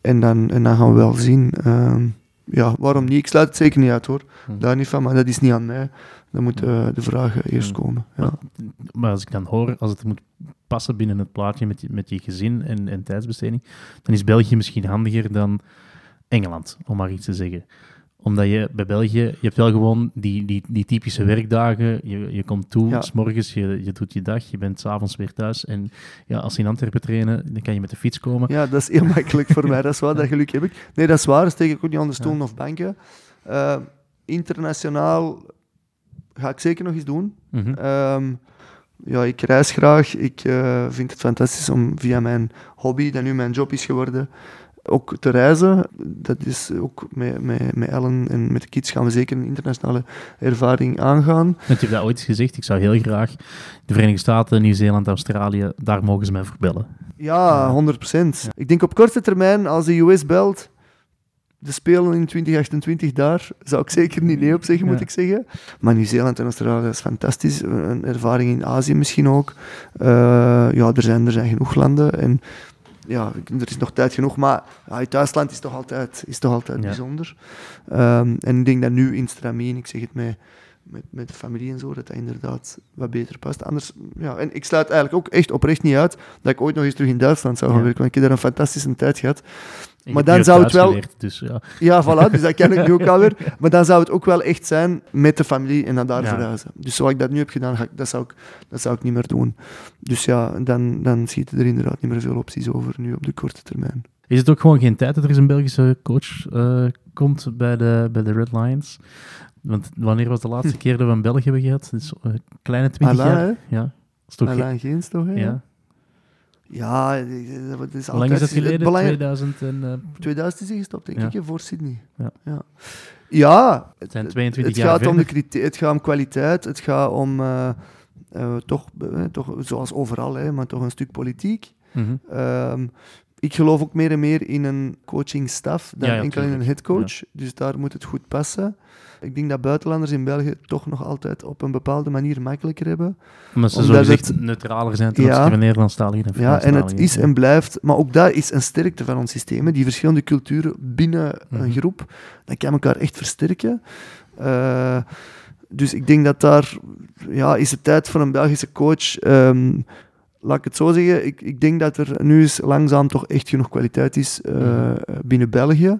En dan, en dan gaan we wel zien. Ehm, ja, waarom niet? Ik sluit het zeker niet uit hoor. Hm. Daar niet van, maar dat is niet aan mij. Dan moeten Hm. eh, de vragen eerst komen. Ja. Maar, maar als ik dan hoor, als het moet passen binnen het plaatje met je, met je gezin en, en tijdsbesteding, dan is België misschien handiger dan Engeland, om maar iets te zeggen. Omdat je bij België, je hebt wel gewoon die, die, die typische werkdagen. Je, je komt toe, Ja. s morgens, je, je doet je dag, je bent s'avonds weer thuis. En ja, als je in Antwerpen trainen, dan kan je met de fiets komen. Ja, dat is heel makkelijk voor mij. Dat is waar, dat geluk heb ik. Nee, dat is waar. Dat steek ik ook niet aan de stoelen of banken. Eh, internationaal ga ik zeker nog eens doen. Mhm. Ehm, ja, ik reis graag. Ik eh, vind het fantastisch om via mijn hobby, dat nu mijn job is geworden, ook te reizen. Dat is ook met, met, met Ellen en met de kids gaan we zeker een internationale ervaring aangaan. Want je hebt dat ooit gezegd, ik zou heel graag de Verenigde Staten, Nieuw-Zeeland, Australië, daar mogen ze mij voor bellen. Ja, 100%. Ik denk op korte termijn, als de US belt, de Spelen in 2028 daar, zou ik zeker niet nee op zeggen, moet Ja. ik zeggen. Maar Nieuw-Zeeland en Australië is fantastisch. Een ervaring in Azië misschien ook. Eh, ja, er zijn, er zijn genoeg landen. En ja, er is nog tijd genoeg. Maar ja, het thuisland is toch altijd, is toch altijd Ja. bijzonder. Ehm, en ik denk dat nu in Stramien, ik zeg het met, met, met de familie en zo, dat dat inderdaad wat beter past. Anders, ja, en ik sluit eigenlijk ook echt oprecht niet uit dat ik ooit nog eens terug in Duitsland zou gaan Ja. werken. Want ik heb daar een fantastische tijd gehad. Ik Maar dan zou het wel- geleerd, dus ja. Ja, voilà, dus dat ken ik nu ook alweer. Maar dan zou het ook wel echt zijn met de familie en dan daar Ja. verhuizen. Dus zoals ik dat nu heb gedaan, ga ik, dat, zou ik, dat zou ik niet meer doen. Dus ja, dan, dan schieten er inderdaad niet meer veel opties over nu op de korte termijn. Is het ook gewoon geen tijd dat er eens een Belgische coach eh, komt bij de, bij de Red Lions? Want wanneer was de laatste keer dat we een Belg hebben gehad? Dus, eh, kleine 20 Alain, jaar. hè? Ja. Is toch Alain Geens toch? Hè? ja. Ja, dat is Hoe lang is dat geleden? belangrijk- 2000 en, eh, 2000 is hij gestopt, denk Ja. ik, voor Sydney. Ja. ja. Ja, het zijn 22 het jaar gaat om de het gaat om kwaliteit, het gaat om, eh, eh, toch, eh, toch, zoals overal, hè, maar toch een stuk politiek. Mhm. Ehm, ik geloof ook meer en meer in een coachingstaf dan Ja, enkel in een headcoach. Dus daar moet het goed passen. Ik denk dat buitenlanders in België toch nog altijd op een bepaalde manier makkelijker hebben. Omdat ze Omdat zogezegd het- neutraler zijn ten Ja. opzichte van Nederlandstaligen en Ja, en het is en blijft, maar ook dat is een sterkte van ons systeem. hè. Die verschillende culturen binnen Mhm. een groep, dat kan elkaar echt versterken. Eh, dus ik denk dat daar ja, is het tijd voor een Belgische coach. ehm, laat ik het zo zeggen, ik, ik denk dat er nu eens langzaam toch echt genoeg kwaliteit is eh, Mhm. binnen België.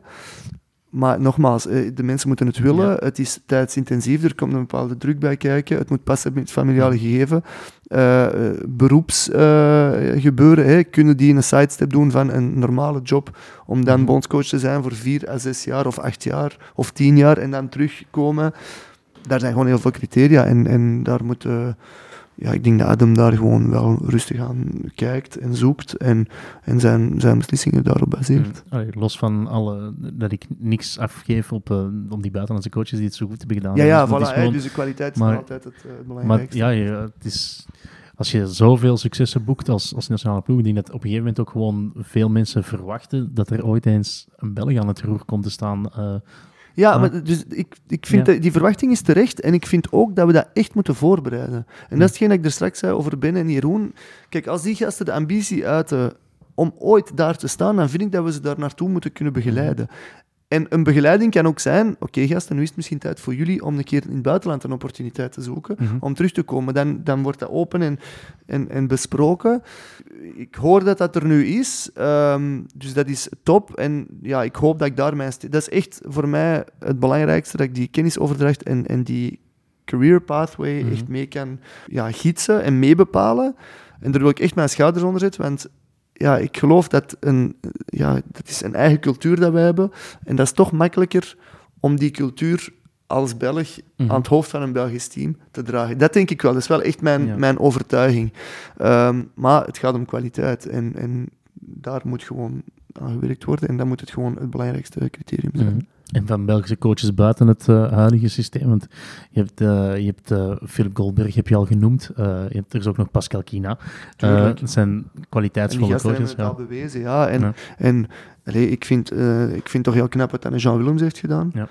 Maar nogmaals, eh, de mensen moeten het willen. Ja. Het is tijdsintensief, er komt een bepaalde druk bij kijken. Het moet passen met het familiale gegeven. Eh beroepsgebeuren, hè. kunnen die een sidestep doen van een normale job om dan Mhm. bondscoach te zijn voor vier à zes jaar of acht jaar of tien jaar en dan terugkomen. Daar zijn gewoon heel veel criteria en, en daar moet... eh, ja, ik denk dat Adam daar gewoon wel rustig aan kijkt en zoekt en, en zijn, zijn beslissingen daarop baseert. Mm. Allee, los van alle, dat ik niks afgeef op, eh, op die buitenlandse coaches die het zo goed hebben gedaan. Ja, ja, Dus voilà, gewoon- dus de kwaliteit is maar- altijd het, eh, het Maar belangrijkste. ja, het is, als je zoveel successen boekt als, als nationale ploeg, denk dat op een gegeven moment ook gewoon veel mensen verwachten dat er ooit eens een Belg aan het roer komt te staan. eh, Ja, Ah. maar dus ik, ik vind Ja. dat die verwachting is terecht en ik vind ook dat we dat echt moeten voorbereiden. En dat is hetgeen dat ik er straks zei over Ben en Jeroen. Kijk, als die gasten de ambitie uiten om ooit daar te staan, dan vind ik dat we ze daar naartoe moeten kunnen begeleiden. En een begeleiding kan ook zijn, oké gasten, nu is het misschien tijd voor jullie om een keer in het buitenland een opportuniteit te zoeken, Mhm. om terug te komen. Dan, dan wordt dat open en, en, en besproken. Ik hoor dat dat er nu is, ehm, dus dat is top. En ja, ik hoop dat ik daar mijn... Dat is echt voor mij het belangrijkste, dat ik die kennisoverdracht en, en die career pathway Mhm. echt mee kan ja, gidsen en meebepalen. En daar wil ik echt mijn schouders onder zetten, want ja, ik geloof dat een, ja, dat is een eigen cultuur dat we hebben. En dat is toch makkelijker om die cultuur als Belg Mhm. aan het hoofd van een Belgisch team te dragen. Dat denk ik wel. Dat is wel echt mijn, Ja. mijn overtuiging. Ehm, maar het gaat om kwaliteit. En, en daar moet gewoon aan gewerkt worden. En dat moet het gewoon het belangrijkste criterium zijn. Mhm. En van Belgische coaches buiten het eh, huidige systeem. Want je hebt, eh, je hebt eh, Philip Goldberg, heb je al genoemd. Je hebt, er is ook nog Pascal Kina. Het zijn kwaliteitsvolle coaches. Ja. al bewezen, ja. En, Ja. en Allee, ik, vind, eh, ik vind toch heel knap wat Jean Willems heeft gedaan. Ja.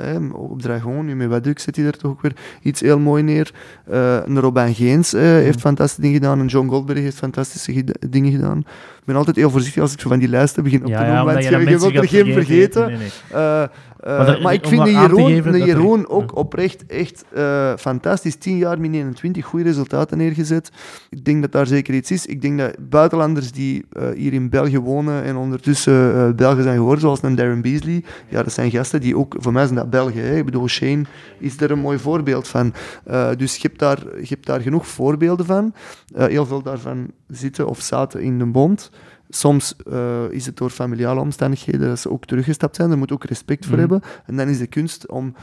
Hè, op Dragon, nu met Waduk zit hij er toch ook weer iets heel mooi neer. Eh, een Robin Geens heeft fantastische dingen gedaan. En John Goldberg heeft fantastische dingen gedaan. Ik ben altijd heel voorzichtig als ik zo van die lijsten begin op te Ja, noemen. ja, want je wilt er geen vergeten. Nee, nee. Eh, Maar maar ik vind de Jeroen, geven de dat er- Jeroen ook oprecht echt eh, fantastisch. 10 jaar min 21, goede resultaten neergezet. Ik denk dat daar zeker iets is. Ik denk dat buitenlanders die eh, hier in België wonen en ondertussen Belgen zijn geworden, zoals een Darren Beasley, ja, dat zijn gasten die ook, voor mij zijn dat Belgen. Hè. Ik bedoel, Shane is er een mooi voorbeeld van. Dus je hebt, daar, je hebt daar genoeg voorbeelden van. Heel veel daarvan zitten of zaten in de bond. Soms eh, is het door familiale omstandigheden dat ze ook teruggestapt zijn. Daar moet ook respect voor Mhm. hebben. En dan is de kunst om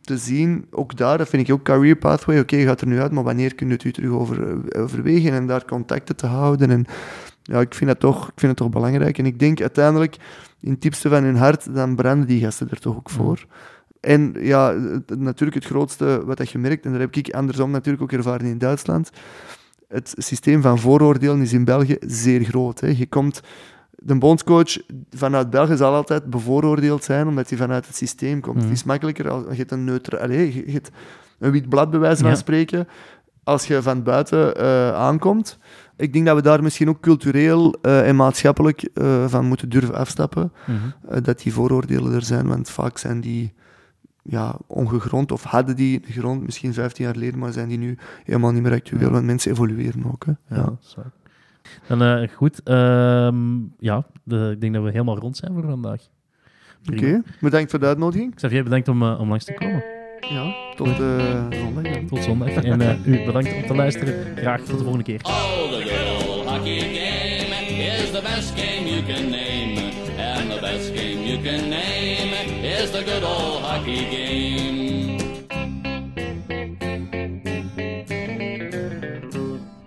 te zien, ook daar, dat vind ik ook career pathway. Oké, je gaat er nu uit, maar wanneer kun je het u terug over, eh, overwegen en daar contacten te houden? En ja, ik vind, dat toch, ik vind het toch belangrijk. En ik denk uiteindelijk, in het diepste van hun hart, dan branden die gasten er toch ook voor. En ja, het- natuurlijk het grootste wat dat je merkt, en daar heb ik andersom natuurlijk ook ervaren in Duitsland, het systeem van vooroordelen is in België zeer groot. Hè. Je komt, de bondscoach vanuit België zal altijd bevooroordeeld zijn, omdat hij vanuit het systeem komt. Mhm. Het is makkelijker als je een neutra, allez, je een wit blad bij wijze van Ja. spreken, als je van buiten eh, aankomt. Ik denk dat we daar misschien ook cultureel eh, en maatschappelijk eh, van moeten durven afstappen. Mhm. dat die vooroordelen er zijn, want vaak zijn die ja, ongegrond, of hadden die gegrond misschien 15 jaar geleden, maar zijn die nu helemaal niet meer actueel, Ja. want mensen evolueren ook. Hè. Ja, Ja. Dan eh, goed, ehm, ja, de, ik denk dat we helemaal rond zijn voor vandaag. Oké, bedankt voor de uitnodiging. Xavier, bedankt om, eh, om langs te komen. Ja, tot eh, zondag dan. Tot zondag. En eh, u bedankt om te luisteren. Graag tot de volgende keer. Oh, the hockey game is the best game you can name. And the best game you can name is the good old hockey game.